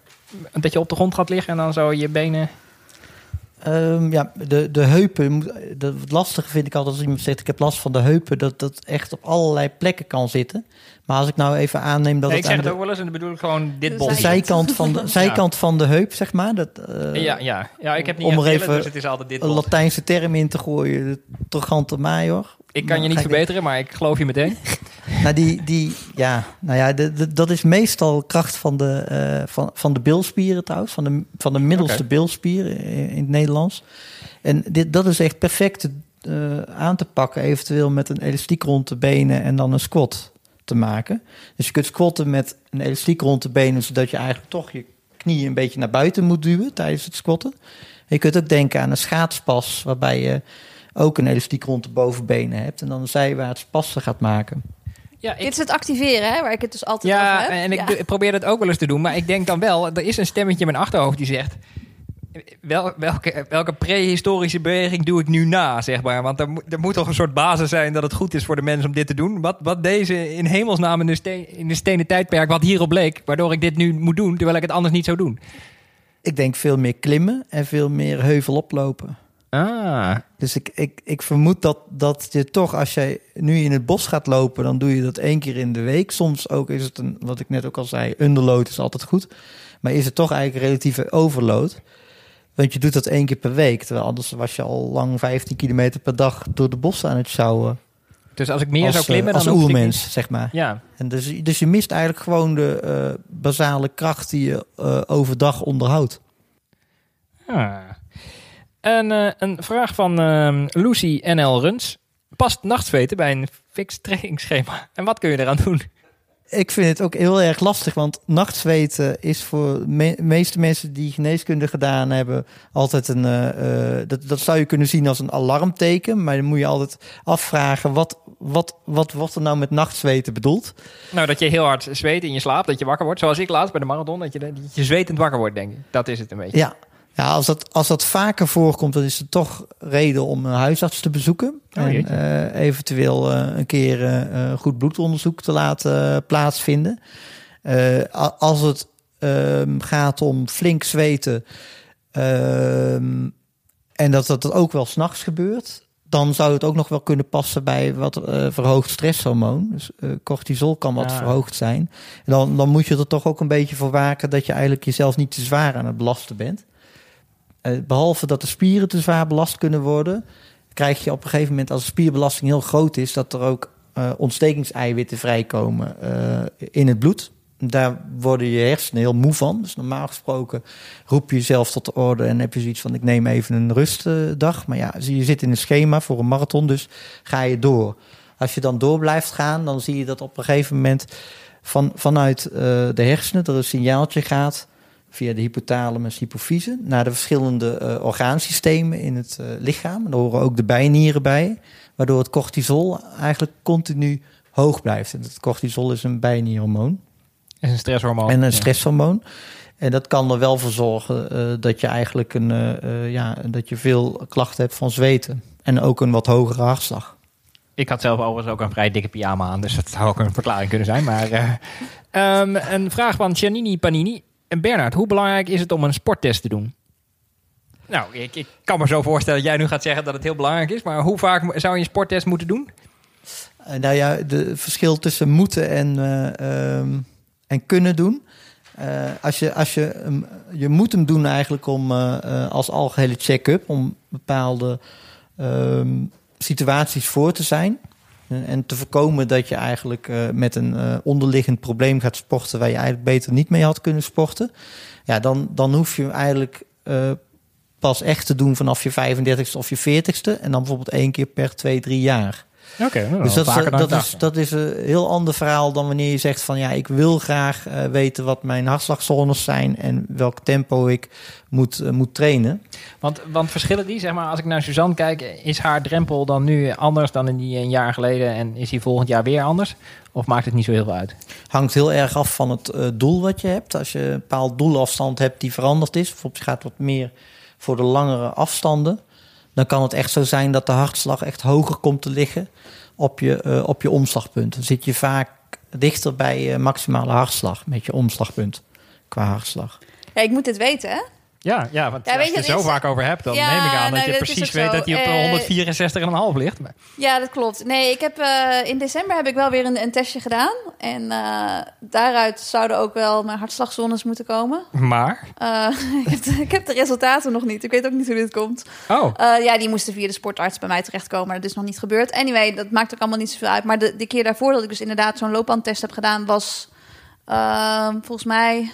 dat je op de grond gaat liggen en dan zo je benen... Ehm, ja, de, de heupen. moet- Dat, het lastige vind ik altijd als iemand zegt: Ik heb last van de heupen. Dat dat echt op allerlei plekken kan zitten. Maar als ik nou even aanneem dat Nee, ik het zeg aan het de, ook wel eens en dan bedoel ik gewoon dit De de zijkant van de, zijkant van de heup, zeg maar. Dat, eh, Ja, ja. ja, ik heb niet Om er even dus het is altijd dit een. Latijnse term in te gooien. De trogante major. Ik kan je niet verbeteren, maar ik geloof je meteen. Nou, die, die, ja, nou ja, de, de- dat is meestal kracht van de, eh, van, van de bilspieren trouwens, van de, van de middelste Oké. bilspieren in, in het Nederlands. En dit, dat is echt perfect eh, aan te pakken, eventueel met een elastiek rond de benen en dan een squat te maken. Dus je kunt squatten met een elastiek rond de benen, zodat je eigenlijk toch je knieën een beetje naar buiten moet duwen tijdens het squatten. En je kunt ook denken aan een schaatspas, waarbij je ook een elastiek rond de bovenbenen hebt en dan zijwaarts passen gaat maken. Ja, ik, Dit is het activeren, hè, waar ik het dus altijd over ja heb. en ik, Ja. doe- ik probeer dat ook wel eens te doen. Maar ik denk dan wel, er is een stemmetje in mijn achterhoofd die zegt... Wel, welke, welke prehistorische beweging doe ik nu na, zeg maar? Want er, moet- er moet toch een soort basis zijn dat het goed is voor de mens om dit te doen. Wat, wat deze in hemelsnaam in de, steen, in de stenen tijdperk, wat hierop leek... waardoor ik dit nu moet doen, terwijl ik het anders niet zou doen. Ik denk veel meer klimmen en veel meer heuvel oplopen. Ah, Dus ik, ik, ik vermoed dat, dat je toch, als jij nu in het bos gaat lopen, dan doe je dat één keer in de week. Soms ook is het een, wat ik net ook al zei, underload is altijd goed. Maar is het toch eigenlijk relatieve overload? Want je doet dat één keer per week. Terwijl anders was je al lang 15 kilometer per dag door de bossen aan het sjouwen. dus als ik meer als, zou klimmen, eh, dan als ik oermens, zeg maar. Ja, En dus, dus je mist eigenlijk gewoon de eh, basale kracht die je eh, overdag onderhoudt. Ah. En eh, een vraag van ehm, Lucy NL Runs. Past nachtzweten bij een fix trainingsschema? En wat kun je eraan doen? Ik vind het ook heel erg lastig, want nachtzweten is voor de me- meeste mensen die geneeskunde gedaan hebben altijd een. eh, eh, dat, dat zou je kunnen zien als een alarmteken, maar dan moet je altijd afvragen wat, wat, wat wordt er nou met nachtzweten bedoeld? Nou, dat je heel hard zweet in je slaap, dat je wakker wordt. Zoals ik laatst bij de marathon, dat je, dat je zwetend wakker wordt, denk ik. Dat is het een beetje. Ja, ja als, dat, als dat vaker voorkomt, dan is het toch reden om een huisarts te bezoeken. Oh, en eh, eventueel eh, een keer eh, goed bloedonderzoek te laten plaatsvinden. Als het ehm, gaat om flink zweten ehm, en dat dat ook wel s'nachts gebeurt, dan zou het ook nog wel kunnen passen bij wat verhoogd stresshormoon. Dus cortisol kan wat Ah. verhoogd zijn. En dan, dan moet je er toch ook een beetje voor waken dat je eigenlijk jezelf niet te zwaar aan het belasten bent. Eh, behalve dat de spieren te zwaar belast kunnen worden, krijg je op een gegeven moment, als de spierbelasting heel groot is, dat er ook eh, ontstekingseiwitten vrijkomen eh, in het bloed. Daar worden je hersenen heel moe van. Dus normaal gesproken roep je jezelf tot de orde en heb je zoiets van: ik neem even een rustdag. Maar ja, je zit in een schema voor een marathon, dus ga je door. Als je dan door blijft gaan, dan zie je dat op een gegeven moment van, vanuit de hersenen er een signaaltje gaat via de hypothalamus, hypofyse, naar de verschillende eh, orgaansystemen in het eh, lichaam. En daar horen ook de bijnieren bij, waardoor het cortisol eigenlijk continu hoog blijft. En het cortisol is een bijnierhormoon is een stresshormoon. en een stresshormoon. En dat kan er wel voor zorgen eh, dat je eigenlijk een, ja, dat je veel klachten hebt van zweten. En ook een wat hogere hartslag. Ik had zelf overigens ook een vrij dikke pyjama aan, dus dat zou ook een verklaring kunnen zijn. Maar eh, ehm, een vraag van Giannini Panini. En Bernard, hoe belangrijk is het om een sporttest te doen? Nou, ik, ik kan me zo voorstellen dat jij nu gaat zeggen dat het heel belangrijk is. Maar hoe vaak zou je een sporttest moeten doen? Eh, nou ja, de verschil tussen moeten en, eh, ehm, en kunnen doen. Eh, als je, als je, je moet hem doen eigenlijk om als algehele check-up om bepaalde ehm, situaties voor te zijn. En, en te voorkomen dat je eigenlijk eh, met een eh, onderliggend probleem gaat sporten waar je eigenlijk beter niet mee had kunnen sporten. Ja, dan, dan hoef je eigenlijk eh, pas echt te doen vanaf je 35ste of je 40ste. En dan bijvoorbeeld één keer per twee, drie jaar. Oké, nou, Dus dat, is, vaker dan ik dat, is, dat is een heel ander verhaal dan wanneer je zegt van ja, ik wil graag eh, weten wat mijn hartslagzones zijn en welk tempo ik moet, eh, moet trainen. Want, want verschillen die, zeg maar, als ik naar Suzanne kijk, is haar drempel dan nu anders dan in die een jaar geleden en is die volgend jaar weer anders? Of maakt het niet zo heel veel uit? Hangt heel erg af van het eh, doel wat je hebt. Als je een bepaald doelafstand hebt die veranderd is, bijvoorbeeld je gaat wat meer voor de langere afstanden, dan kan het echt zo zijn dat de hartslag echt hoger komt te liggen op je, eh, op je omslagpunt. Dan zit je vaak dichter bij je maximale hartslag met je omslagpunt qua hartslag. Ja, ik moet dit weten, hè? Ja, ja want Ja, als je, er het zo is- vaak over hebt, dan Ja, neem ik aan dat nou, je dat precies weet dat hij op Eh, 164,5 ligt. Maar- Ja, dat klopt. Nee, ik heb eh, in december heb ik wel weer een, een testje gedaan. En eh, daaruit zouden ook wel mijn hartslagzones moeten komen. Maar, ik, heb de, ik heb de resultaten nog niet. Ik weet ook niet hoe dit komt. oh, ja, die moesten via de sportarts bij mij terechtkomen. Dat is nog niet gebeurd. Anyway, dat maakt ook allemaal niet zoveel uit. Maar de, de keer daarvoor dat ik dus inderdaad zo'n loopbandtest heb gedaan... was ehm, volgens mij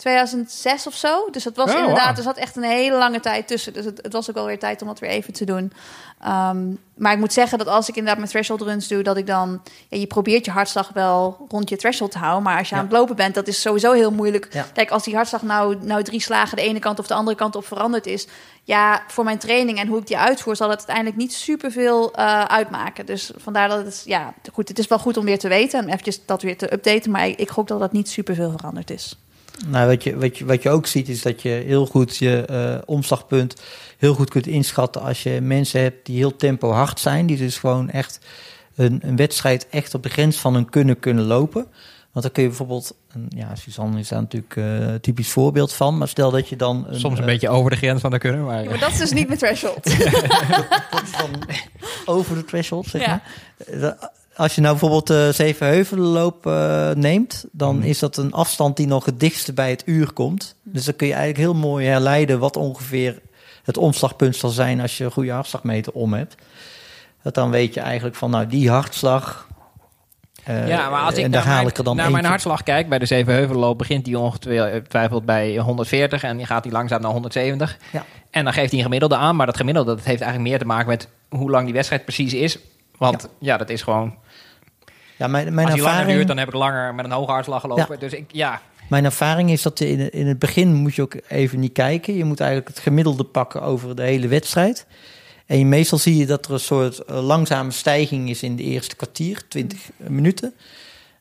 2006 of zo. Dus dat was Oh, inderdaad... Er zat echt een hele lange tijd tussen. Dus het, het was ook wel weer tijd om dat weer even te doen. Ehm, maar ik moet zeggen dat als ik inderdaad mijn threshold runs doe... dat ik dan... Ja, je probeert je hartslag wel rond je threshold te houden. Maar als je Ja. aan het lopen bent, dat is sowieso heel moeilijk. Ja. Kijk, als die hartslag nou, nou drie slagen de ene kant of de andere kant op veranderd is... ja, voor mijn training en hoe ik die uitvoer... zal het uiteindelijk niet superveel eh uitmaken. Dus vandaar dat het... Ja, goed, het is wel goed om weer te weten... en eventjes dat weer te updaten. Maar ik, ik gok dat dat niet superveel veranderd is. Nou, wat je, wat, je, wat je ook ziet is dat je heel goed je eh, omslagpunt heel goed kunt inschatten als je mensen hebt die heel tempo hard zijn. Die dus gewoon echt een, een wedstrijd echt op de grens van hun kunnen kunnen lopen. Want dan kun je bijvoorbeeld, een- ja, Suzanne is daar natuurlijk eh, een typisch voorbeeld van. Maar stel dat je dan... Een, soms een eh, beetje over de grens van de kunnen. Maar, Ja, maar dat is dus niet mijn threshold. dat is dan over de threshold, zeg Ja. maar. Eh, Als je nou bijvoorbeeld de Zevenheuvelenloop eh neemt, dan Mhm. is dat een afstand die nog het dichtste bij het uur komt. Dus dan kun je eigenlijk heel mooi herleiden wat ongeveer het omslagpunt zal zijn als je een goede hartslagmeter om hebt. Dat dan weet je eigenlijk van, nou, die hartslag. eh, ja, maar als ik en daar naar, haal mijn, ik er dan naar mijn hartslag kijk bij de Zevenheuvelenloop... begint die ongetwijfeld bij 140 en die gaat die langzaam naar 170. Ja. En dan geeft hij een gemiddelde aan. Maar dat gemiddelde dat heeft eigenlijk meer te maken met hoe lang die wedstrijd precies is. Want ja, dat is gewoon... Ja, mijn, mijn als die langer ervaring, duurt, dan heb ik langer met een hoge hartslag gelopen. Dus ik, ja, Mijn ervaring is dat je in, in het begin moet je ook even niet kijken. Je moet eigenlijk het gemiddelde pakken over de hele wedstrijd. En je, meestal zie je dat er een soort eh, langzame stijging is in de eerste kwartier, 20 minuten.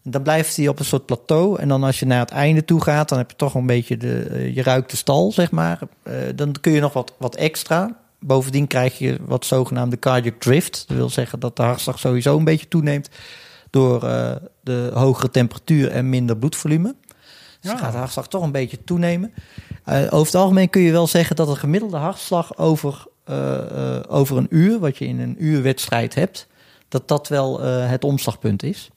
En dan blijft hij op een soort plateau. En dan als je naar het einde toe gaat, dan heb je toch een beetje de, eh, je ruikt de stal, zeg maar. Eh, dan kun je nog wat, wat extra. Bovendien krijg je wat zogenaamde cardiac drift. Dat wil zeggen dat de hartslag sowieso een beetje toeneemt door eh, de hogere temperatuur en minder bloedvolume. Dus Ja. gaat de hartslag toch een beetje toenemen. Eh, over het algemeen kun je wel zeggen dat een gemiddelde hartslag over, eh, over een uur, wat je in een uur wedstrijd hebt, dat dat wel het omslagpunt is.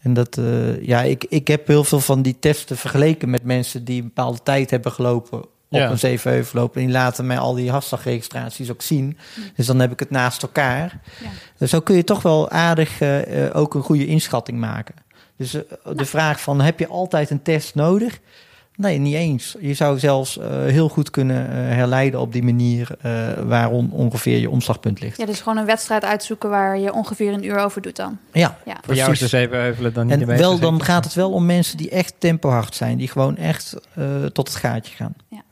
En dat, ja, ik, ik heb heel veel van die testen vergeleken met mensen die een bepaalde tijd hebben gelopen op een zevenheuvelloop. En die laten mij al die hartslagregistraties ook zien. Dus dan heb ik het naast elkaar. Ja. Dus zo kun je toch wel aardig eh, eh, ook een goede inschatting maken. Dus eh, de vraag van, heb je altijd een test nodig? Nee, niet eens. Je zou zelfs eh, heel goed kunnen eh, herleiden op die manier eh, waar on- ongeveer je omslagpunt ligt. Ja, dus gewoon een wedstrijd uitzoeken waar je ongeveer een uur over doet dan. Ja, Ja. voor jou is precies. de Zevenheuvelen dan niet de En wel, dan gaat het wel om mensen die echt tempohard zijn. Die gewoon echt eh, tot het gaatje gaan. Ja.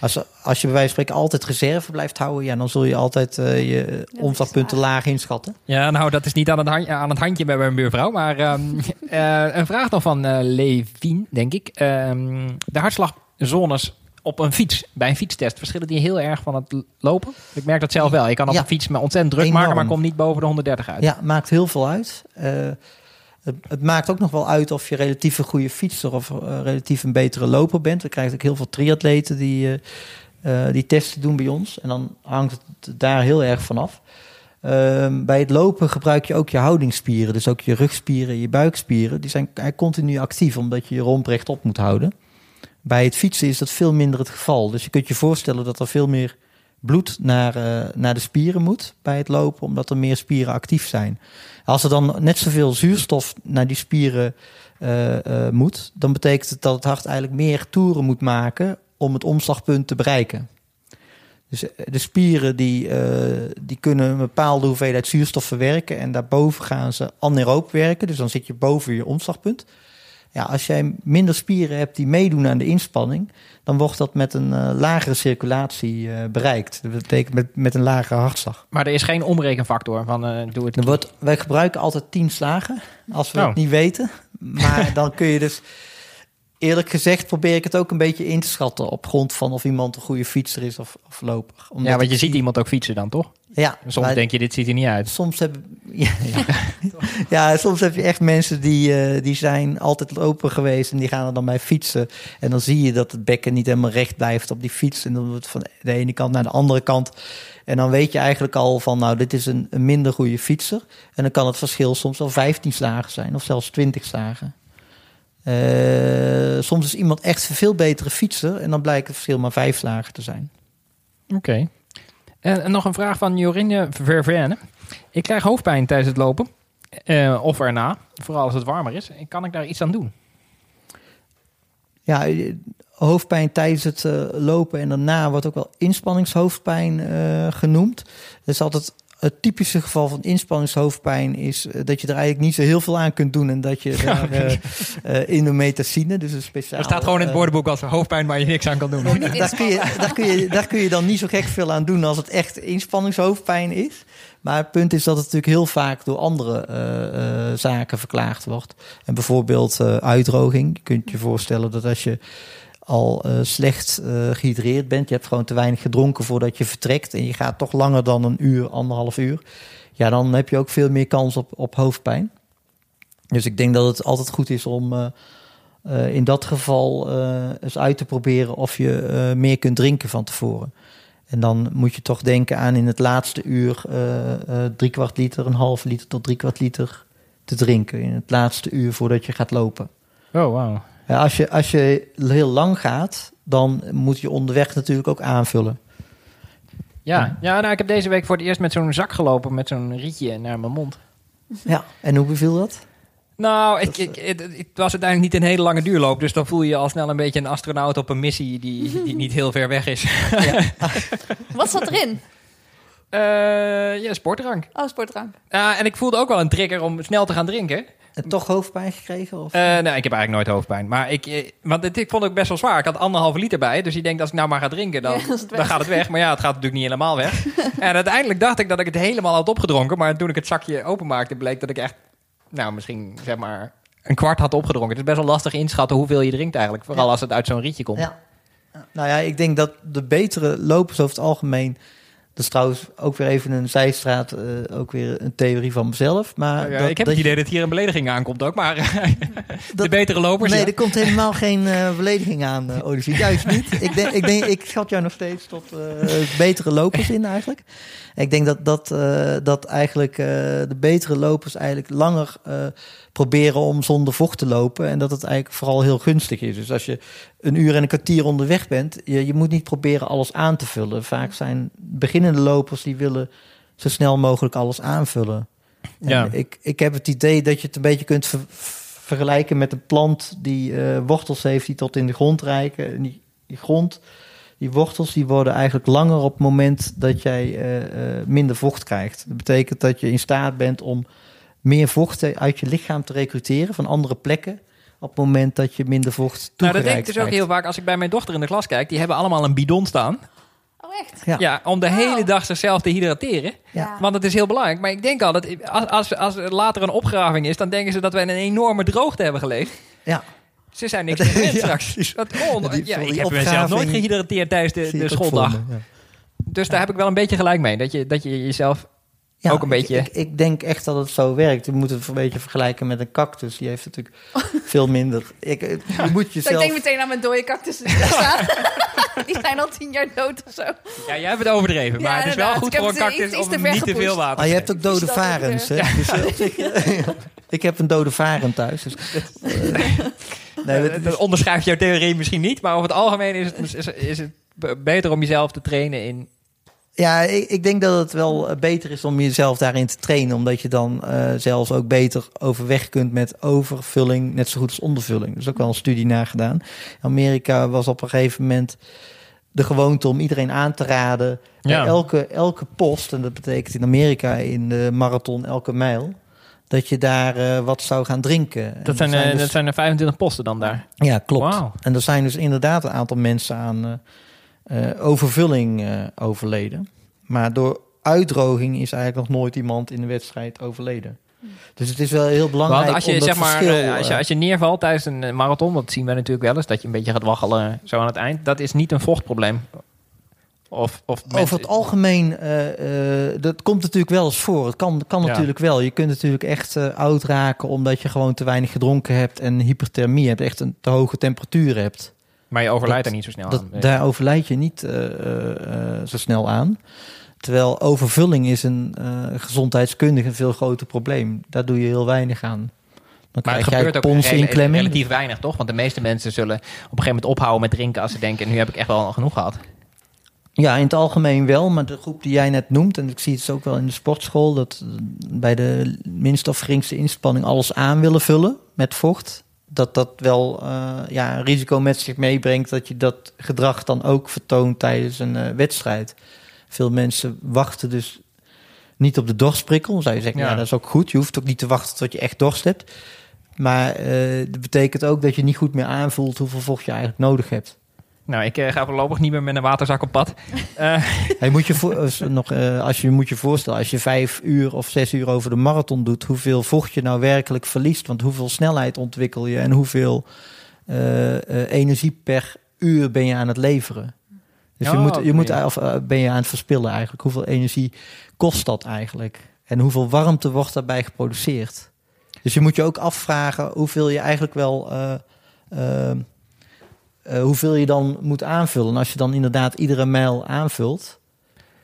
Als, als je bij wijze van spreken altijd reserve blijft houden... Ja, dan zul je altijd eh, je omslagpunten laag inschatten. Ja, nou, dat is niet aan het, handje, aan het handje bij mijn buurvrouw. Maar ehm, eh, een vraag dan van eh Levin, denk ik. Ehm, de hartslagzones op een fiets, bij een fietstest, verschillen die heel erg van het lopen? Ik merk dat zelf wel. Ik kan op Ja. een fiets me ontzettend druk Enorm. maken, maar kom niet boven de 130 uit. Ja, maakt heel veel uit. Het, maakt ook nog wel uit of je relatief een goede fietser... of eh, relatief een betere loper bent. We krijgen ook heel veel triatleten die, eh, eh, die testen doen bij ons. En dan hangt het daar heel erg vanaf. Ehm bij het lopen gebruik je ook je houdingsspieren. Dus ook je rugspieren, je buikspieren. Die zijn continu actief, omdat je je romp rechtop moet houden. Bij het fietsen is dat veel minder het geval. Dus je kunt je voorstellen dat er veel meer bloed naar, naar de spieren moet bij het lopen, omdat er meer spieren actief zijn. Als er dan net zoveel zuurstof naar die spieren eh, eh, moet, dan betekent het dat het hart eigenlijk meer toeren moet maken om het omslagpunt te bereiken. Dus eh, de spieren die, die kunnen een bepaalde hoeveelheid zuurstof verwerken. En daarboven gaan ze anaeroop werken. Dus dan zit je boven je omslagpunt. Ja, als jij minder spieren hebt die meedoen aan de inspanning, dan wordt dat met een eh, lagere circulatie eh, bereikt. Dat betekent met, met een lagere hartslag. Maar er is geen omrekenfactor van eh, doe het. Wordt, wij gebruiken altijd 10 slagen, als we Oh. het niet weten. Maar dan kun je dus, eerlijk gezegd, probeer ik het ook een beetje in te schatten op grond van of iemand een goede fietser is of, of loper. Omdat Ja, want je ziet zie- iemand ook fietsen dan, toch? Ja, Soms maar- denk je, dit ziet er niet uit. Soms heb, ja, ja. ja, soms heb je echt mensen die, eh, die zijn altijd open geweest en die gaan er dan bij fietsen. En dan zie je dat het bekken niet helemaal recht blijft op die fiets. En dan wordt het van de ene kant naar de andere kant. En dan weet je eigenlijk al van, nou, dit is een, een minder goede fietser. En dan kan het verschil soms wel 15 slagen zijn of zelfs 20 slagen. Eh, soms is iemand echt een veel betere fietser en dan blijkt het verschil maar vijf slagen te zijn. Oké. En nog een vraag van Jorine Ververne. Ik krijg hoofdpijn tijdens het lopen. eh, of erna. Vooral als het warmer is. Kan ik daar iets aan doen? Ja, eh, hoofdpijn tijdens het eh, lopen en daarna wordt ook wel inspanningshoofdpijn genoemd. Dat is altijd het typische geval van inspanningshoofdpijn is eh, dat je er eigenlijk niet zo heel veel aan kunt doen en dat je daar eh eh, indomethacine, dus een speciaal. Er staat gewoon in het woordenboek als hoofdpijn waar je niks aan kan doen. daar kun, je, daar, kun je, daar kun je dan niet zo gek veel aan doen als het echt inspanningshoofdpijn is. Maar het punt is dat het natuurlijk heel vaak door andere zaken verklaard wordt. En bijvoorbeeld uitdroging. Je kunt je voorstellen dat als je al eh, slecht eh, gehydreerd bent, je hebt gewoon te weinig gedronken voordat je vertrekt en je gaat toch langer dan een uur, anderhalf uur, ja, dan heb je ook veel meer kans op, op hoofdpijn. Dus ik denk dat het altijd goed is om eh, in dat geval eens uit te proberen of je meer kunt drinken van tevoren. En dan moet je toch denken aan in het laatste uur drie kwart liter, een half liter tot drie kwart liter te drinken. In het laatste uur voordat je gaat lopen. Oh, wauw. Ja, als, je, als je heel lang gaat, dan moet je onderweg natuurlijk ook aanvullen. Ja, ja nou, ik heb deze week voor het eerst met zo'n zak gelopen. Met zo'n rietje naar mijn mond. Ja, en hoe beviel dat? Nou, ik, ik, het, het was uiteindelijk niet een hele lange duurloop. Dus dan voel je je al snel een beetje een astronaut op een missie die, die niet heel ver weg is. Wat zat erin? Eh ja, sportdrank. Oh, sportdrank. Ja, en ik voelde ook wel een trigger om snel te gaan drinken. En toch hoofdpijn gekregen? Of? Eh nou, ik heb eigenlijk nooit hoofdpijn. Maar ik, eh, want het, ik vond het ook best wel zwaar. Ik had anderhalve liter bij. Dus ik denk, als ik nou maar ga drinken, dan, Ja, dan gaat het weg. Maar ja, het gaat natuurlijk niet helemaal weg. en uiteindelijk dacht ik dat ik het helemaal had opgedronken. Maar toen ik het zakje openmaakte, bleek dat ik echt, nou, misschien zeg maar een kwart had opgedronken. Het is best wel lastig inschatten hoeveel je drinkt eigenlijk. Vooral Ja. als het uit zo'n rietje komt. Ja. Nou ja, ik denk dat de betere lopers over het algemeen. Dat is trouwens ook weer even een zijstraat, eh, ook weer een theorie van mezelf. Maar Ja, dat- ik heb dat het je- idee dat hier een belediging aankomt ook. Maar de betere lopers, Nee, ja. er komt helemaal geen eh, belediging aan, uh, Odyssey. Juist niet. Ik, denk, ik, denk, ik schat jou nog steeds tot betere lopers in eigenlijk. Ik denk dat, dat, dat eigenlijk de betere lopers eigenlijk langer proberen om zonder vocht te lopen. En dat het eigenlijk vooral heel gunstig is. Dus als je een uur en een kwartier onderweg bent, je, je moet niet proberen alles aan te vullen. Vaak zijn beginnende lopers die willen zo snel mogelijk alles aanvullen. En Ja. ik, ik heb het idee dat je het een beetje kunt ver- vergelijken met een plant die eh, wortels heeft die tot in de grond reiken. En die, die grond, die wortels, die worden eigenlijk langer op het moment dat jij eh, eh, minder vocht krijgt. Dat betekent dat je in staat bent om meer vocht uit je lichaam te recruteren van andere plekken. Op het moment dat je minder vocht Nou, toegereikt dat denk ik dus ook heel vaak als ik bij mijn dochter in de klas kijk. Die hebben allemaal een bidon staan. Oh, echt? Ja. Ja, om de hele dag zichzelf te hydrateren. Ja. Want het is heel belangrijk. Maar ik denk al dat als, als, als er later een opgraving is, dan denken ze dat wij in een enorme droogte hebben geleefd. Ja. Ze zijn niks meer straks. precies. Dat, oh, Ja, die- ja, voor ik heb mezelf nooit gehydrateerd tijdens de, de schooldag. voor me, ja. Dus daar heb ik wel een beetje gelijk mee. Dat je, dat je jezelf Ja, ook een ik- beetje... Ik, ik denk echt dat het zo werkt. Je moet het een beetje vergelijken met een cactus. Die heeft natuurlijk veel minder. Ik, je moet Ik jezelf. denk meteen aan mijn dode cactussen die zijn al tien jaar dood of zo. Ja, jij hebt het overdreven. Ja, maar het is wel goed Ik voor een het cactus om niet te veel water Maar te je hebt ook dode ook varens. Hè? Dus, eh, ik heb een dode varen thuis. Dus, eh, nee, dat onderschrijft jouw theorie misschien niet, maar over het algemeen is het, is, is het beter om jezelf te trainen in. Ja, ik, ik denk dat het wel eh, beter is om jezelf daarin te trainen. Omdat je dan eh, zelfs ook beter overweg kunt met overvulling. Net zo goed als ondervulling. Er is ook wel een studie naar gedaan. In Amerika was op een gegeven moment. de gewoonte om iedereen aan te raden. Ja. elke, elke post, en dat betekent in Amerika in de marathon elke mijl, dat je daar eh, wat zou gaan drinken. En Dat zijn, er eh, dus- dat zijn er 25 posten dan daar. ja, klopt. En er zijn dus inderdaad een aantal mensen aan eh, eh, overvulling eh, overleden. Maar door uitdroging is eigenlijk nog nooit iemand in de wedstrijd overleden. Dus het is wel heel belangrijk Want als je, om zeg maar, verschil, eh, als, je, eh, als je neervalt tijdens een eh, marathon, dat zien we natuurlijk wel eens, dat je een beetje gaat waggelen zo aan het eind, dat is niet een vochtprobleem. Of, of Over het algemeen, eh, eh, dat komt natuurlijk wel eens voor. Het kan, kan Ja. natuurlijk wel. Je kunt natuurlijk echt eh, oud raken omdat je gewoon te weinig gedronken hebt en hyperthermie hebt, echt een te hoge temperatuur hebt. Maar je overlijdt dat- er niet zo snel Dat, aan. daar overlijd je niet eh, eh, eh, zo snel aan. Terwijl overvulling is een gezondheidskundig een veel groter probleem. Daar doe je heel weinig aan. Dan Maar krijg het je gebeurt ook relatief weinig, toch? Want de meeste mensen zullen op een gegeven moment ophouden met drinken als ze denken, nu heb ik echt wel genoeg gehad. Ja, in het algemeen wel. Maar de groep die jij net noemt, en ik zie het dus ook wel in de sportschool, dat bij de minste of geringste inspanning alles aan willen vullen met vocht. Dat dat wel eh, ja, een risico met zich meebrengt dat je dat gedrag dan ook vertoont tijdens een eh, wedstrijd. Veel mensen wachten dus niet op de dorstprikkel. Zou je zeggen, ja. Ja. dat is ook goed. Je hoeft ook niet te wachten tot je echt dorst hebt. Maar eh, dat betekent ook dat je niet goed meer aanvoelt hoeveel vocht je eigenlijk nodig hebt. Nou, ik eh, ga voorlopig niet meer met een waterzak op pad. Eh, Hey, moet je voor, als, nog, eh, als je moet je voorstellen, als je vijf uur of zes uur over de marathon doet, hoeveel vocht je nou werkelijk verliest? Want hoeveel snelheid ontwikkel je en hoeveel eh, eh, energie per uur ben je aan het leveren? Dus je Oh, moet, je moet, of eh, ben je aan het verspillen eigenlijk? Hoeveel energie kost dat eigenlijk? En hoeveel warmte wordt daarbij geproduceerd? Dus je moet je ook afvragen hoeveel je eigenlijk wel. Eh, hoeveel je dan moet aanvullen. En als je dan inderdaad iedere mijl aanvult.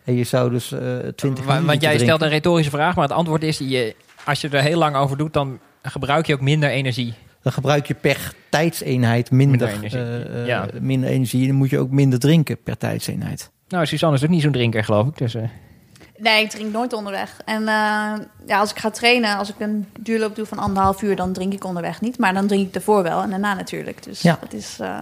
En je zou dus eh 20 wa- want jij stelt een retorische vraag, maar het antwoord is, je, als je er heel lang over doet, dan gebruik je ook minder energie. Dan gebruik je per tijdseenheid minder, Minder energie. eh, Ja. minder energie. En dan moet je ook minder drinken per tijdseenheid. Nou, Suzanne is ook niet zo'n drinker, geloof ik. Dus, Nee, ik drink nooit onderweg. En eh, ja, als ik ga trainen, als ik een duurloop doe van anderhalf uur, dan drink ik onderweg niet. Maar dan drink ik ervoor wel en daarna natuurlijk. Dus Ja. dat is. eh.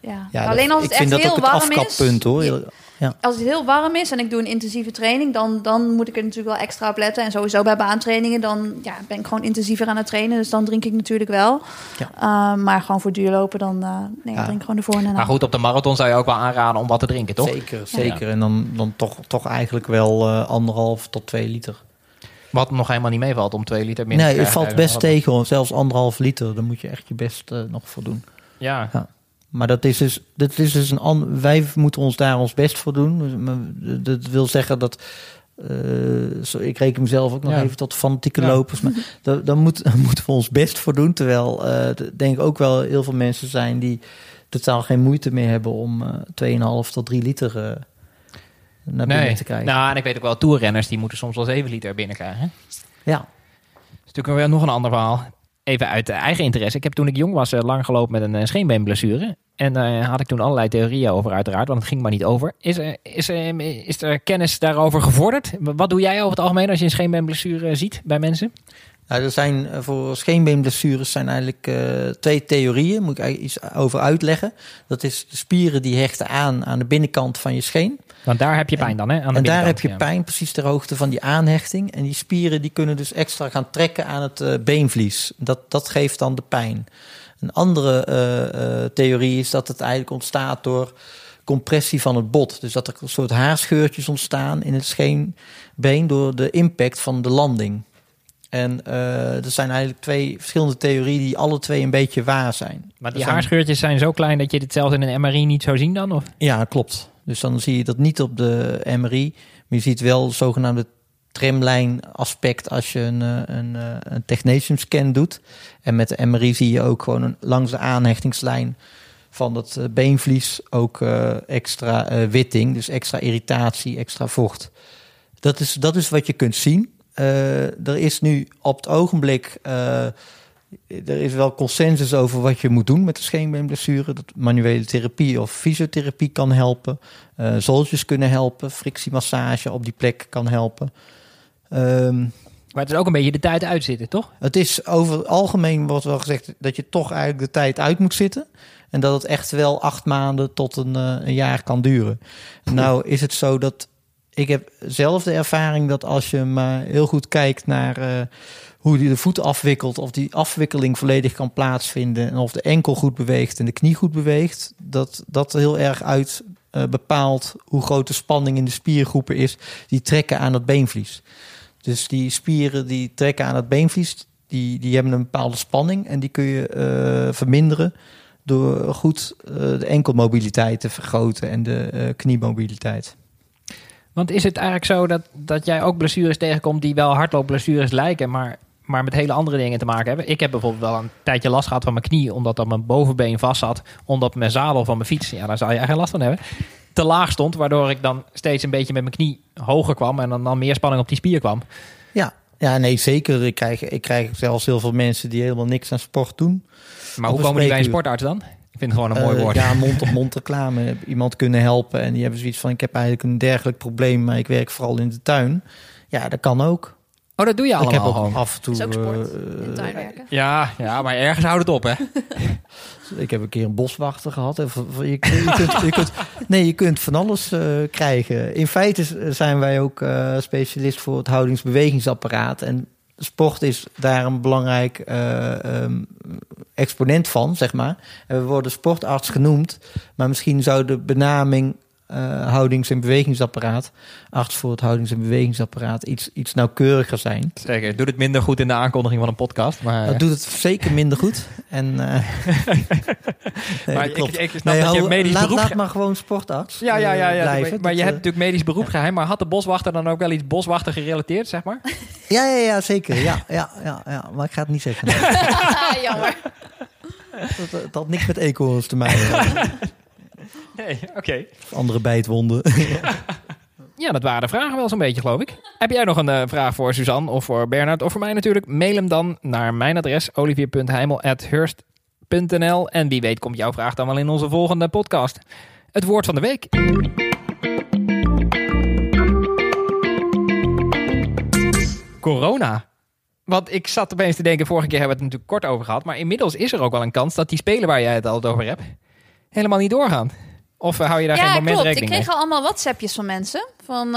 Ja. Ja, Alleen als het ik vind echt dat heel ook het warm is. afkappunt hoor. Ja, Heel- Ja. Als het heel warm is en ik doe een intensieve training, dan, dan moet ik er natuurlijk wel extra op letten. En sowieso bij baantrainingen, dan ja, ben ik gewoon intensiever aan het trainen. Dus dan drink ik natuurlijk wel. Ja. Eh, maar gewoon voor duurlopen, dan eh, nee, Ja. ik drink gewoon ervoor en. Maar goed, op de marathon zou je ook wel aanraden om wat te drinken, toch? Zeker, zeker. En dan, dan toch, toch eigenlijk wel eh, anderhalf tot twee liter. Wat nog helemaal niet meevalt om twee liter minder Nee, te het valt best tegen. hoor. Zelfs anderhalf liter, daar moet je echt je best nog voor doen. Ja, Maar dat is dus, dat is dus een wij moeten ons daar ons best voor doen. Dus, Dat wil zeggen dat. eh, zo, ik reken mezelf ook nog Ja. even tot fanatieke Ja. lopers. Maar daar, daar moet, daar moeten we ons best voor doen. Terwijl eh, d- denk ik ook wel heel veel mensen zijn die totaal geen moeite meer hebben om eh 2,5 tot 3 liter eh, naar binnen nee. te krijgen. Nou, en ik weet ook wel, toerrenners die moeten soms wel 7 liter binnenkrijgen. ja. Dat is natuurlijk weer nog een ander verhaal. Even uit eh, eigen interesse. Ik heb toen ik jong was eh, lang gelopen met een eh, scheenbeenblessure. En daar had ik toen allerlei theorieën over uiteraard, want het ging maar niet over. Is er, is is er kennis daarover gevorderd? Wat doe jij over het algemeen als je een scheenbeenblessure ziet bij mensen? Nou, er zijn eh, voor scheenbeenblessures zijn eigenlijk eh, twee theorieën. Moet ik iets over uitleggen. Dat is de spieren die hechten aan aan de binnenkant van je scheen. Want daar heb je pijn dan, hè? Aan de en daar heb je ja. pijn precies ter hoogte van die aanhechting. En die spieren die kunnen dus extra gaan trekken aan het eh, beenvlies. Dat, dat geeft dan de pijn. Een andere eh, eh, theorie is dat het eigenlijk ontstaat door compressie van het bot. Dus dat er een soort haarscheurtjes ontstaan in het scheenbeen door de impact van de landing. En er zijn eigenlijk twee verschillende theorieën die alle twee een beetje waar zijn. Maar die zijn- haarscheurtjes zijn zo klein dat je dit zelfs in een MRI niet zou zien dan? Of? Ja, klopt. Dus dan zie je dat niet op de MRI. Maar je ziet wel het zogenaamde trimlijn aspect als je een, eh, een, eh, een technetium scan doet. En met de MRI zie je ook gewoon een, langs de aanhechtingslijn van het eh, beenvlies ook extra witting. Dus extra irritatie, extra vocht. Dat is, dat is wat je kunt zien. Er is nu op het ogenblik... er is wel consensus over wat je moet doen met de scheenbeenblessure. Dat manuele therapie of fysiotherapie kan helpen. Eh zoltjes kunnen helpen. Frictiemassage op die plek kan helpen. Ehm, Maar het is ook een beetje de tijd uitzitten, toch? het is over het algemeen wordt wel gezegd dat je toch eigenlijk de tijd uit moet zitten. En dat het echt wel acht maanden tot een, eh, een jaar kan duren. Nou is het zo dat ik heb zelf de ervaring dat als je maar heel goed kijkt naar eh, hoe die de voet afwikkelt, of die afwikkeling volledig kan plaatsvinden en of de enkel goed beweegt en de knie goed beweegt, dat dat heel erg uit eh, bepaalt hoe groot de spanning in de spiergroepen is die trekken aan het beenvlies. Dus die spieren die trekken aan het beenvlies, die, die hebben een bepaalde spanning en die kun je eh, verminderen door goed eh, de enkelmobiliteit te vergroten en de kniemobiliteit. Want is het eigenlijk zo dat, dat jij ook blessures tegenkomt die wel hardloopblessures lijken, maar, maar met hele andere dingen te maken hebben? Ik heb bijvoorbeeld wel een tijdje last gehad van mijn knie, omdat dat mijn bovenbeen vast zat, omdat mijn zadel van mijn fiets, ja daar zou je eigenlijk last van hebben, te laag stond, waardoor ik dan steeds een beetje met mijn knie hoger kwam en dan, dan meer spanning op die spier kwam. Ja, ja nee, zeker. Ik krijg, ik krijg zelfs heel veel mensen die helemaal niks aan sport doen. Maar hoe komen die bij een sportarts dan? Ik vind het gewoon een mooi Eh, woord. Ja, mond-op-mond reclame. Iemand kunnen helpen en die hebben zoiets van... ik heb eigenlijk een dergelijk probleem, maar ik werk vooral in de tuin. Ja, dat kan ook. Oh, dat doe je ik heb allemaal ook gewoon. af en toe... is ook sport. eh, in tuinwerken. Ja, ja, maar ergens houdt het op, hè? Ik heb een keer een boswachter gehad. Je, je kunt, je kunt, nee, je kunt van alles eh, krijgen. In feite zijn wij ook eh, specialist voor het houdingsbewegingsapparaat. En sport is daar een belangrijk eh, ehm, exponent van, zeg maar. En we worden sportarts genoemd. Maar misschien zou de benaming eh, houdings- en bewegingsapparaat... arts voor het houdings- en bewegingsapparaat... iets, iets nauwkeuriger zijn. Zeker. Doe het minder goed in de aankondiging van een podcast. Maar, Dat doet het zeker minder goed. En, eh, nee, maar dat klopt. ik, ik snap dat je medisch laat, beroep... laat maar gewoon sportarts Ja, ja, ja. eh, ja blijven. maar maar je hebt eh, natuurlijk medisch beroep geheim. Maar had de boswachter dan ook wel iets boswachter gerelateerd, zeg maar? ja, ja, ja, zeker. Ja, ja, ja, ja, maar ik ga het niet zeggen. Nee. Jammer. dat, dat had niks met eekhoorns te maken. Nee, oké. Andere bijtwonden. Ja, dat waren de vragen wel zo'n beetje, geloof ik. Heb jij nog een eh, vraag voor Suzanne of voor Bernard of voor mij natuurlijk? Mail hem dan naar mijn adres olivier.heimel.hurst.nl En wie weet komt jouw vraag dan wel in onze volgende podcast. Het woord van de week. Corona. Want ik zat opeens te denken, vorige keer hebben we het natuurlijk kort over gehad. Maar inmiddels is er ook wel een kans dat die spelen waar jij het altijd over hebt, helemaal niet doorgaan. Of hou je daar geen Ja, moment klopt. Ik rekening mee? kreeg al allemaal WhatsAppjes van mensen. Van, eh,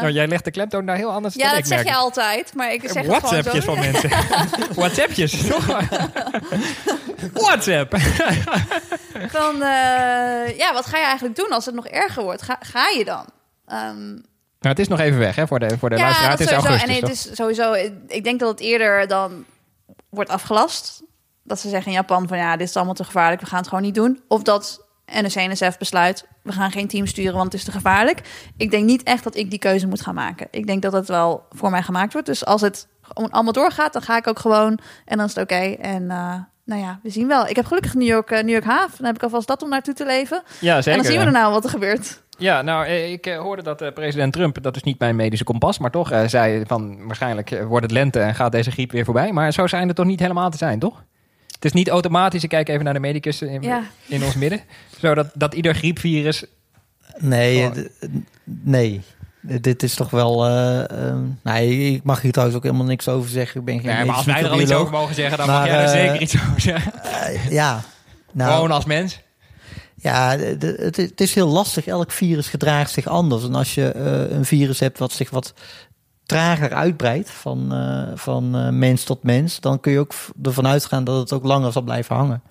Nou, jij legt de klemtoon daar heel anders ja, dan dat ik zeg merk. je altijd. Maar ik zeg WhatsAppjes van mensen. WhatsAppjes. WhatsApp. Van, eh, ja, wat ga je eigenlijk doen als het nog erger wordt? Ga, ga je dan? Ehm, Nou, het is nog even weg hè, voor de, voor de luisteraar. Het is sowieso. augustus. En het is sowieso, ik denk dat het eerder dan wordt afgelast. Dat ze zeggen in Japan van ja, dit is allemaal te gevaarlijk, we gaan het gewoon niet doen. Of dat NOC-NSF besluit, we gaan geen team sturen, want het is te gevaarlijk. Ik denk niet echt dat ik die keuze moet gaan maken. Ik denk dat het wel voor mij gemaakt wordt. Dus als het allemaal doorgaat, dan ga ik ook gewoon en dan is het oké. En eh, nou ja, we zien wel. Ik heb gelukkig New York, eh, New York Haven. Dan heb ik alvast dat om naartoe te leven. Ja, en zeker. dan zien we daarna wat er gebeurt. Ja, nou, eh, ik hoorde dat president Trump, dat is niet mijn medische kompas, maar toch zei van waarschijnlijk wordt het lente en gaat deze griep weer voorbij. Maar zo zijn het toch niet helemaal te zijn, toch? Het is niet automatisch, ik kijk even naar de medicus in, Ja. in ons midden, zodat dat ieder griepvirus... Nee, nee. Dit is toch wel... eh, ehm, nee, ik mag hier trouwens ook helemaal niks over zeggen. Ik ben geen Nee, maar als wij er al iets over mogen zeggen, dan Maar, mag jij er eh, zeker iets over zeggen. Eh, ja, nou, Gewoon als mens. Ja, het, is heel lastig. Elk virus gedraagt zich anders. En als je een virus hebt wat zich wat trager uitbreidt van, van mens tot mens, dan kun je ook ervan uitgaan dat het ook langer zal blijven hangen.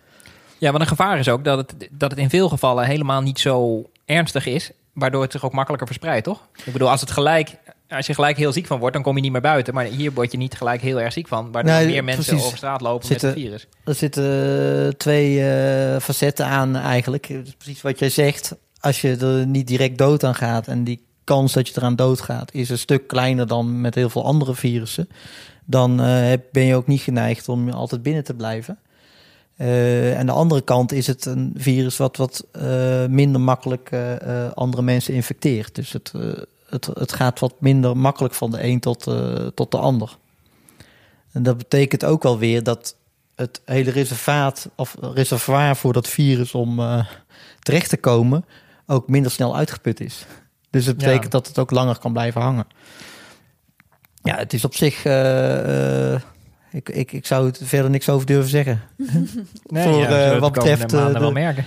Ja, want een gevaar is ook dat het, dat het in veel gevallen helemaal niet zo ernstig is, waardoor het zich ook makkelijker verspreidt, toch? Ik bedoel, als, het gelijk, als je gelijk heel ziek van wordt, dan kom je niet meer buiten. Maar hier word je niet gelijk heel erg ziek van, waardoor Nee, meer mensen precies. over straat lopen Zitten- met het virus. Er zitten eh, twee eh, facetten aan eigenlijk. Precies wat jij zegt. Als je er niet direct dood aan gaat en die kans dat je eraan doodgaat is een stuk kleiner dan met heel veel andere virussen, dan eh, ben je ook niet geneigd om altijd binnen te blijven. Eh, aan de andere kant is het een virus wat wat eh, minder makkelijk eh, andere mensen infecteert. Dus het, het, het gaat wat minder makkelijk van de een tot, tot de ander. En dat betekent ook wel weer dat het hele reservaat of reservoir voor dat virus om terecht te komen ook minder snel uitgeput is. Dus het Ja. betekent dat het ook langer kan blijven hangen. Ja, het is op zich ik, ik, ik zou het verder niks over durven zeggen. Nee, Voor, ja, eh, wat de betreft, eh, maanden wel de- merken.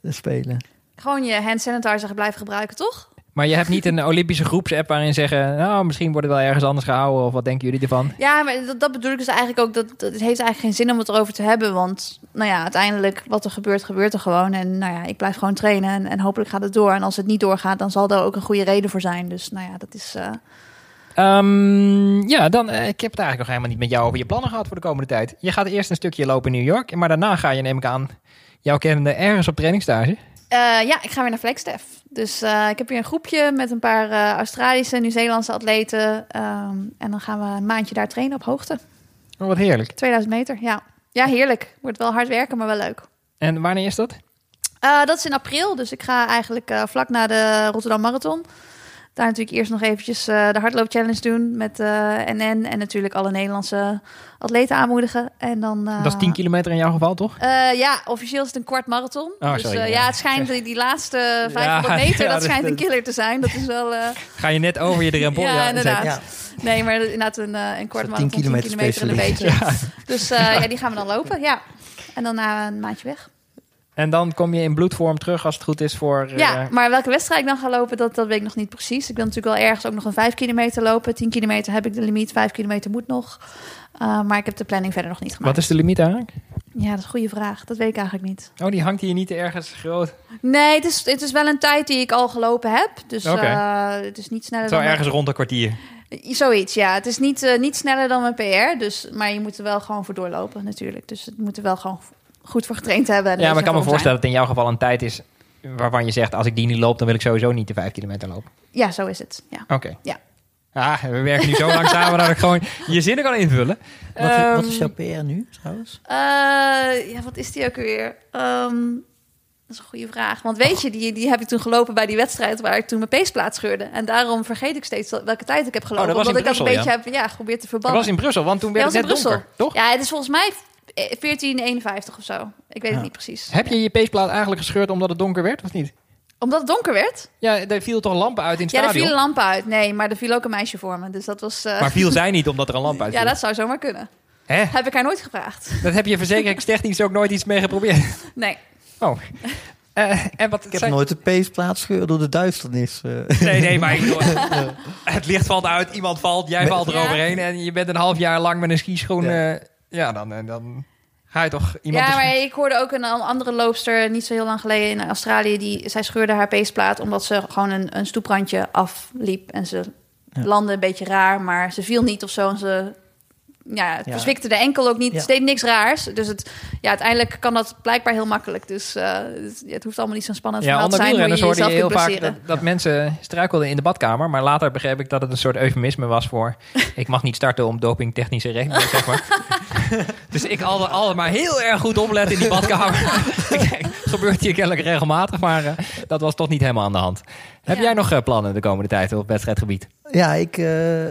De spelen. Gewoon je hand sanitizer blijven gebruiken, toch? Maar je hebt niet een Olympische groepsapp waarin zeggen... nou, misschien wordt het wel ergens anders gehouden... of wat denken jullie ervan? Ja, maar dat, dat bedoel ik dus eigenlijk ook. Dat, dat, het heeft eigenlijk geen zin om het erover te hebben. Want nou ja, uiteindelijk wat er gebeurt, gebeurt er gewoon. En nou ja, ik blijf gewoon trainen en, en hopelijk gaat het door. En als het niet doorgaat, dan zal er ook een goede reden voor zijn. Dus nou ja, dat is... eh, Ehm, ja, dan, eh, ik heb het eigenlijk nog helemaal niet met jou over je plannen gehad voor de komende tijd. Je gaat eerst een stukje lopen in New York... maar daarna ga je, neem ik aan, jouw kennende ergens op trainingstage. Eh, ja, ik ga weer naar Flagstaff. Dus eh, ik heb hier een groepje met een paar Australische, Nieuw-Zeelandse atleten. Ehm, en dan gaan we een maandje daar trainen op hoogte. Oh, wat heerlijk. 2000 meter, ja. Ja, heerlijk. Wordt wel hard werken, maar wel leuk. En wanneer is dat? Dat is in april, dus ik ga eigenlijk vlak na de Rotterdam Marathon. Daar natuurlijk eerst nog eventjes eh, de hardloop challenge doen met eh NN en natuurlijk alle Nederlandse atleten aanmoedigen. En dan, eh, Dat is 10 kilometer in jouw geval, toch? eh, ja, officieel is het een kwart marathon. Oh, dus sorry, eh, ja. ja. het schijnt die, die laatste 500 Ja, meter, ja, dat dat- schijnt een killer te zijn. Dat is wel. eh, Ga je net over je drempel? Ja, inderdaad. Ja, nee, maar inderdaad een, eh, een kwart marathon, 10 10 kilometer kilometer en een specialist. beetje. Dus eh, ja, die gaan we dan lopen, ja. En dan na een maandje weg. En dan kom je in bloedvorm terug als het goed is voor... eh, Ja, maar welke wedstrijd ik dan ga lopen, dat, dat weet ik nog niet precies. Ik wil natuurlijk wel ergens ook nog een 5 kilometer lopen. 10 kilometer heb ik de limiet, 5 kilometer moet nog. Uh, maar ik heb de planning verder nog niet gemaakt. Wat is de limiet eigenlijk? Ja, dat is een goede vraag. Dat weet ik eigenlijk niet. Oh, die hangt hier niet ergens groot. Nee, het is, het is wel een tijd die ik al gelopen heb. Dus uh, het is niet sneller Zo dan... ergens rond een kwartier. Zoiets, ja. Het is niet, niet sneller dan mijn PR. Dus, maar je moet er wel gewoon voor doorlopen natuurlijk. Dus het moet er wel gewoon goed voor getraind hebben. En Ja, maar ik kan me voorstellen dat in jouw geval een tijd is waarvan je zegt... als ik die niet loop, dan wil ik sowieso niet de vijf kilometer lopen. Ja, zo is het. Ja. Oké. Okay. Ja. Ah, we werken nu zo lang samen dat ik gewoon je zinnen kan invullen. Wat, um, wat is jouw PR nu trouwens? Uh, ja, wat is die ook weer? Um, dat is een goede vraag. Want weet je, die, die heb ik toen gelopen bij die wedstrijd waar ik toen mijn peesplaat scheurde. En daarom vergeet ik steeds welke tijd ik heb gelopen. Oh, dat omdat ik Brussel, dat een beetje ja. heb ja, geprobeerd te verbannen. Dat was in Brussel, want toen werd ja, het net donker, toch? Ja, het is volgens mij 1451 of zo. Ik weet ja. het niet precies. Heb je je peesplaat eigenlijk gescheurd omdat het donker werd, of niet? Omdat het donker werd? Ja, er viel toch lampen uit in het ja, stadion? Ja, er vielen lampen uit. Nee, maar er viel ook een meisje voor me. Dus dat was... Uh... Maar viel zij niet omdat er een lamp uit ja, dat zou zomaar kunnen. Hè? Heb ik haar nooit gevraagd. Dat heb je verzekeringstechnisch ook nooit iets mee geprobeerd? Nee. Oh. Uh, en wat ik heb nooit de peesplaat scheuren door de duisternis. Uh. Nee, nee, maar ik, het licht valt uit, iemand valt, jij valt eroverheen... Ja. en je bent een half jaar lang met een skischoen... Ja, uh, ja dan, dan ga je toch iemand... Ja, maar ik hoorde ook een andere loopster niet zo heel lang geleden in Australië... die zij scheurde haar peesplaat omdat ze gewoon een, een stoeprandje afliep... en ze ja. landde een beetje raar, maar ze viel niet of zo... en ze ja, het ja. verzwikte de enkel ook niet. Ja. Het deed niks raars. Dus het, ja, uiteindelijk kan dat blijkbaar heel makkelijk. Dus uh, het, het, hoeft allemaal niet zo spannend ja, te zijn. Ja, onder hoorde je heel vaak dat, dat, mensen struikelden in de badkamer. Maar later begreep ik dat het een soort eufemisme was voor... ik mag niet starten om dopingtechnische redenen, zeg maar. dus ik altijd, altijd maar heel erg goed opletten in die badkamer. Gebeurt hier kennelijk regelmatig, maar uh, dat was toch niet helemaal aan de hand. Heb jij nog uh, plannen de komende tijd op wedstrijdgebied? Ja, ik, uh,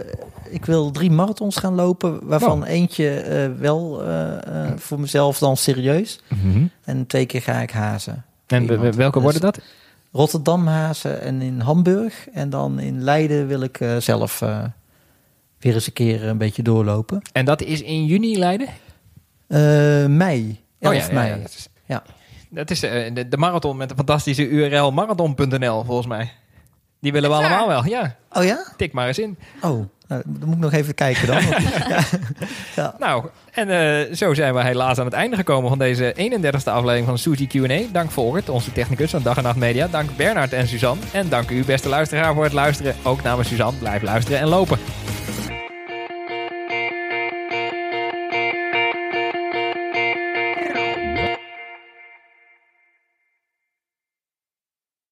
ik wil drie marathons gaan lopen, waarvan wow. eentje uh, wel uh, voor mezelf dan serieus. Mm -hmm. En twee keer ga ik hazen. En Iemand. welke worden dat? Dus Rotterdam hazen en in Hamburg. En dan in Leiden wil ik zelf weer eens een keer een beetje doorlopen. En dat is in juni Leiden? mei. 11 oh, ja, mei. Ja, dat is, ja. Dat is de, de marathon met de fantastische URL marathon.nl volgens mij. Die willen we allemaal wel, ja. Oh ja? Tik maar eens in. Oh, nou, dan moet ik nog even kijken dan. ja. ja. Nou, en uh, zo zijn we helaas aan het einde gekomen van deze 31ste aflevering van Suzy Q&A. Dank Volkert, onze technicus van Dag en Nacht Media. Dank Bernard en Suzanne. En dank u, beste luisteraar, voor het luisteren. Ook namens Suzanne, blijf luisteren en lopen.